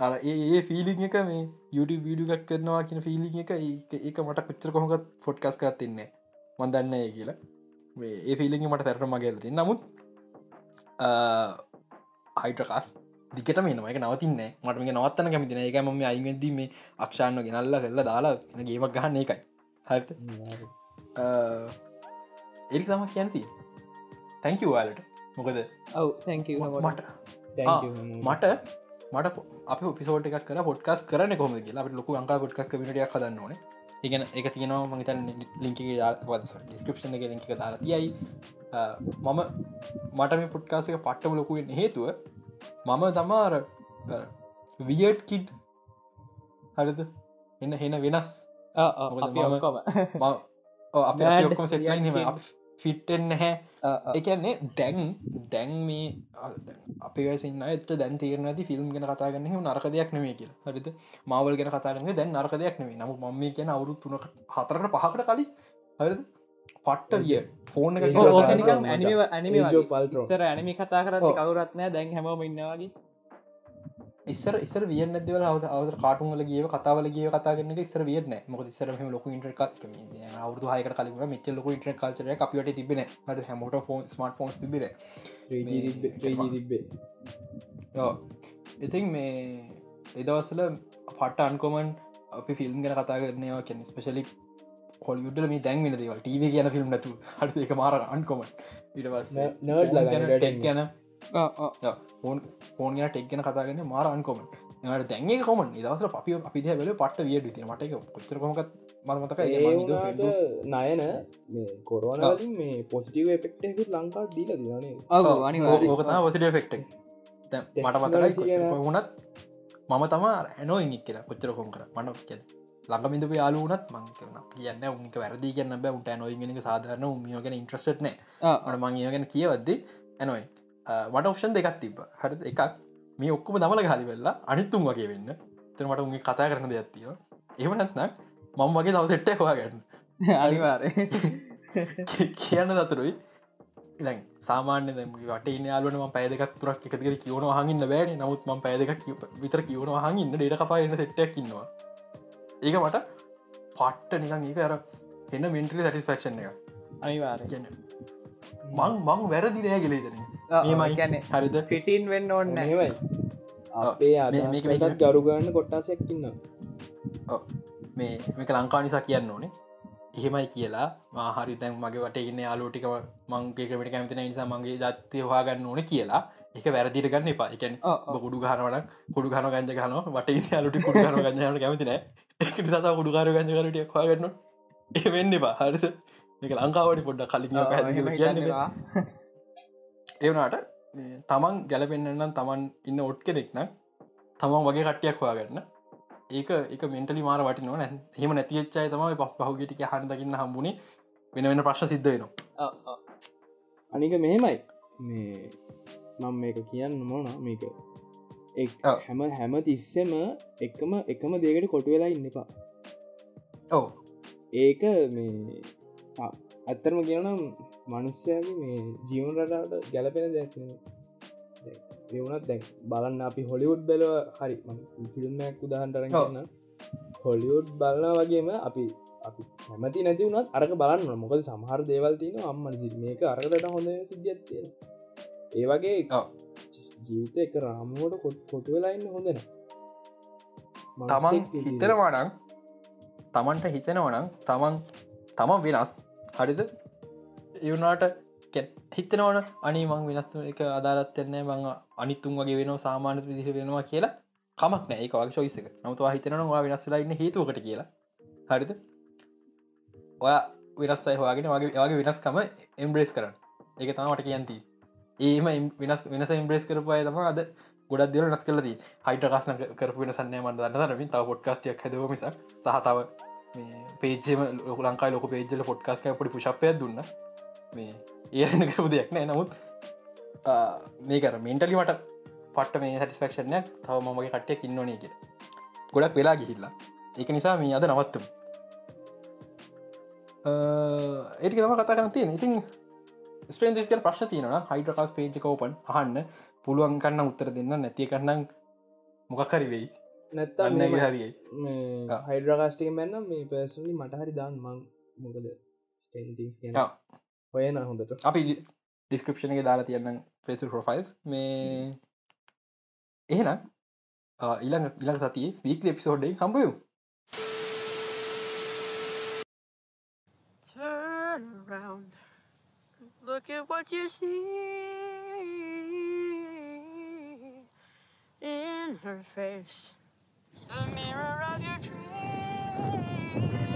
අර ඒ ෆිලිං එක මේ YouTube වීඩියක් කරනවා කියන ෆිලිං එක ඒක මට කොච්චර කොහොකත් ෆොඩ්කස් කරතින්නේ මන්දන්න ඒ කියලා. ඒ ෆිලිං මට තැරට මගේලති නමුත් හයිට්‍රකස් දිකට මේ නමක නවතින්න මට මේ නවත්තන කැමිතින එක ම අයිමද මේ අක්ෂාන්න ගෙනල්ල කරල දාලා ගේමක් ගහන්න එකයි හරිත එරි තම කියන්ති තැංකවවාලට මොකද? ඔව තැංක මට. මට මට අප පිසෝට එකක් කර පොඩ්කාස් කරන කොම කියලා. අප ලොකු අංකා පොඩ්කක් කමිටිය හදන්න ඕන. ඉගෙන එක තියෙනවා මහිතන් ලිංක ඩිස්ක්‍රපෂන එක ලිංක දාලා තියයි. මම මට මේ පොඩ්කාසක පට්ටම ලොකුවෙන් හේතුව මම තමාර වියට් කිඩ් හරිද? එන්න හෙන වෙනස්. අප ඔක්කොම. (laughs) සෙට්ලයින් ෆිට්ටෙන් නැහැ. එකන්නේ දැන් දැන් මේ අපේ සින්න ඇත දැන් තේරන ඇති ෆිල්ම් ගෙන කතාගන්න නරක දෙයක් නෙමේ කිය හරිත මවල් ගෙන කතාගන්න දැන් නරක දෙයක් නෙේ නමු මම කියන අවුරු තුන හතරට පහකට කලින්. හරිද? පට්ට විය. ෆෝන් සර ඇනමි කතා කර කවුරත්නෑ දැන් හැමෝම ඉන්නවාගේ ඉස්සර ඉස්සර විය නැදවල හව අවද කාටුන්ල ගිය කතාවල ගිය කතාගන්න ඉස්සර වියන මොක ඉස්සර ලොක ඉන්ට අවුදු හයක කලින් මෙච ලොක ඉට කල්චර අපිට තිබෙන හට හැමෝට ෆෝන් ස්මට ෆෝන්ස් තිබෙන ඉතින් මේ එදවස්සල පට අන්කොමන් අපි ෆිල්ම් ගැන කතා කරනවා කියෙන ස්පෙශලි හොලිුඩල මේ දැන්වෙන දේවල්. ටීව කියන ෆිල්ම් නැතු හට එක මාර අන්කොමන් ඉටවස් ගැන ෆෝන් ෆෝන් ගෙන ටෙක් ගෙන කතාගෙන මාර අන්කොම ට දැන්ගේ කොමන් දවස අපි අපි වල පට විය ති මට කොච්චරකොමකත් මතක නයන කොරුවනලින් මේ පොසිටව එපෙක්ට ලංකා දීල දිනේ ඕකතා පොසිට ෆෙක්ට මට මතකයි වුණත් මම තම ඇනෝ ඉක් කියලා කොච්චර කොම කර. මන කියල ළඟමිඳපු යාලුනත් මං කරන කියන්න උන්ක වැරදි කියන්න බෑ. උන්ට නොයිගෙන සාධරන උමියෝගෙන ඉන්ට්‍රස්ට් නෑ මට මං ඒගෙන කියවද්දි ඇනොයි වට ඔප්ෂන් දෙකත් තිබ හරි එකක් මේ ඔක්කොම දමල හලි වෙල්ලා අනිත්තුම් වගේ වෙන්න. තර මට උගේ කතා කරන දෙයක්තිව එහම නැත්නක් මං වගේ දව සෙට්ට හවාගන්න අනිවාර කියන්න දතුරුයි. ඉ සාමාන්‍ය වට යාලුවන පැදක තුරක් එකතික කියවන හඟන්න බෑන. නමුත් ම පැදක විතර කියවන හඟන්න ඩේට කපාන්න සෙට්ටක් ඉන්නවා. ඒක මට පට්ට නිකන් ඒක අර එන්න මින්ට්‍රි සටිස්පක්ෂන් එක අනිවාර කියන්න මං මං වැරදි නෑ ගෙලේදන මේමයි. ගැන හරිද? ෆිටින් වෙන්න ඕන්න හෙවයි අපේ අදත් ගරුගන්න කොට්ටාසයක් ඉන්න මේ මේක ලංකා නිසා කියන්න ඕනේ. එහෙමයි කියලා. මාහරි තැන් මගේ වටගන්න යාලෝටික මංගේකට කැමතින නිසා මගේ ජත්තය හවාගන්න ඕන කියලා. එක වැරදිට ගන්න එපා. එකන ගුඩු ගහනවන කුඩු ගන ගංජ ගන වට යාලුටි කුඩු ගන ගන්න කැමතින එක සත කුඩු කාර ගංජ කරටිය හවාගන්න ඒ වෙන්න එපා. හරිද? මේක ලංකාවට පොඩ්ඩ කලින් පැ කියන්න ඒවනාට තමන් ගැලපෙන්න්නම් තමන් ඉන්න ඔට් කෙනෙක්න තමන් වගේ කට්ටියක් වාගන්න ඒක එක මෙන්ටලි මාර වටි නොන හෙම නැතිච්චයි තමයි පස් පහුගටික හන්දකින්න හම්බුණේ වෙන වෙන ප්‍රශ් සිද්ධ වෙනවා. අනික මෙහෙමයි. මේ මං මේක කියන්න මොන මේක හැම හැම තිස්සෙම එකම එකම දේකට කොටු වෙලා ඉන්න එපා. ඔව. ඒක මේ ඇත්තරම කියනම් මනුස්්‍යයාගේ මේ ජීවන රටාවට ගැලපෙන දැක්න එවනත් දැන් බලන්න අපි හොලිවුඩ් බැලව හරි ෆිල්ම්මයක් උදාහන්ටර ගන්න. හොලිවුඩ් බලන්න වගේම අපි අපි හැමති නැති වුණත් අරක බලන්න මොකද සමහර දේවල් තියෙන අම්මන මේක අරකට හොඳ සිද්ධියත්තිය ඒ වගේ ජීවිත එක රාමුවට කොට් කොටු වෙලාඉන්න හොඳන තමන් හිතරවානං තමන්ට හිතෙනවනං තමන් තමන් වෙනස් හරිද? එවනාට හිතනවන අනිමං වෙනස් එක අදාලත් එන්නේ මං අනිතුන් වගේ වෙන සාමාන්‍ය විදිහ වෙනවා කියලා කමක් නෑ. එක වගේ ශොයිසක නමුතුවා හිතනවා වෙනස්සලා ඉන්න හේතුවකට කියලා. හරිද? ඔය වෙනස්සයි හවාගෙන වගේ වගේ වෙනස්කම එම්බ්‍රේස් කරන්න. එක තමට කියන්ති ඒම වෙනස් වෙනස ඉම්බ්‍රේස් කරපුය තම අද ගොඩක් දෙල නස් කලද හයිට කස්න කරපු වෙන සන්නය මන්ද දන්න තව පොඩ්කාස්ටියක් හැදව මිස සහතාව පේජම ලංකායි ලොක පේජල පොඩ්කාස්ක පොඩි පුෂපය දුන්න. මේ ඒන කරපු දෙයක් නෑ. නමුත් මේකර මෙන්ටලි මට පට මේ සටිස්පක්ෂණයක් තව මගේ කට්ටය කින්නවනේ කිය ගොඩක් වෙලා ගිහිල්ලා. ඒක නිසා මේ අද නවත්තුම්. ඒටි තම කතා කරන තියෙන ඉතින් ස්පේන්දිස්ක ප්‍රශ් තියන හයිඩකාස් පේජ් කෝපන් අහන්න. පුළුවන් කන්න උත්තර දෙන්න නැතිය කරන්නම් මොකක්හරි වෙයි. නැත්තන්න හරි හයිඩ්‍රකාස්ටික මැන්නම් මේ පර්සලි මට හරි දාන් මං මොකද ස්ටේතිස් කියන හොයන හොඳට. අපි ඩිස්ක්‍රපෂන එක දාලා තියන්න ෆෙසු ප්‍රොෆයිල්ස් මේ එහෙනම් ඉළඟ ඉළඟ සතියේ වීක් එපිසෝඩ්ඩේ කම්බයු Look at what you see in her face. The mirror of your dreams.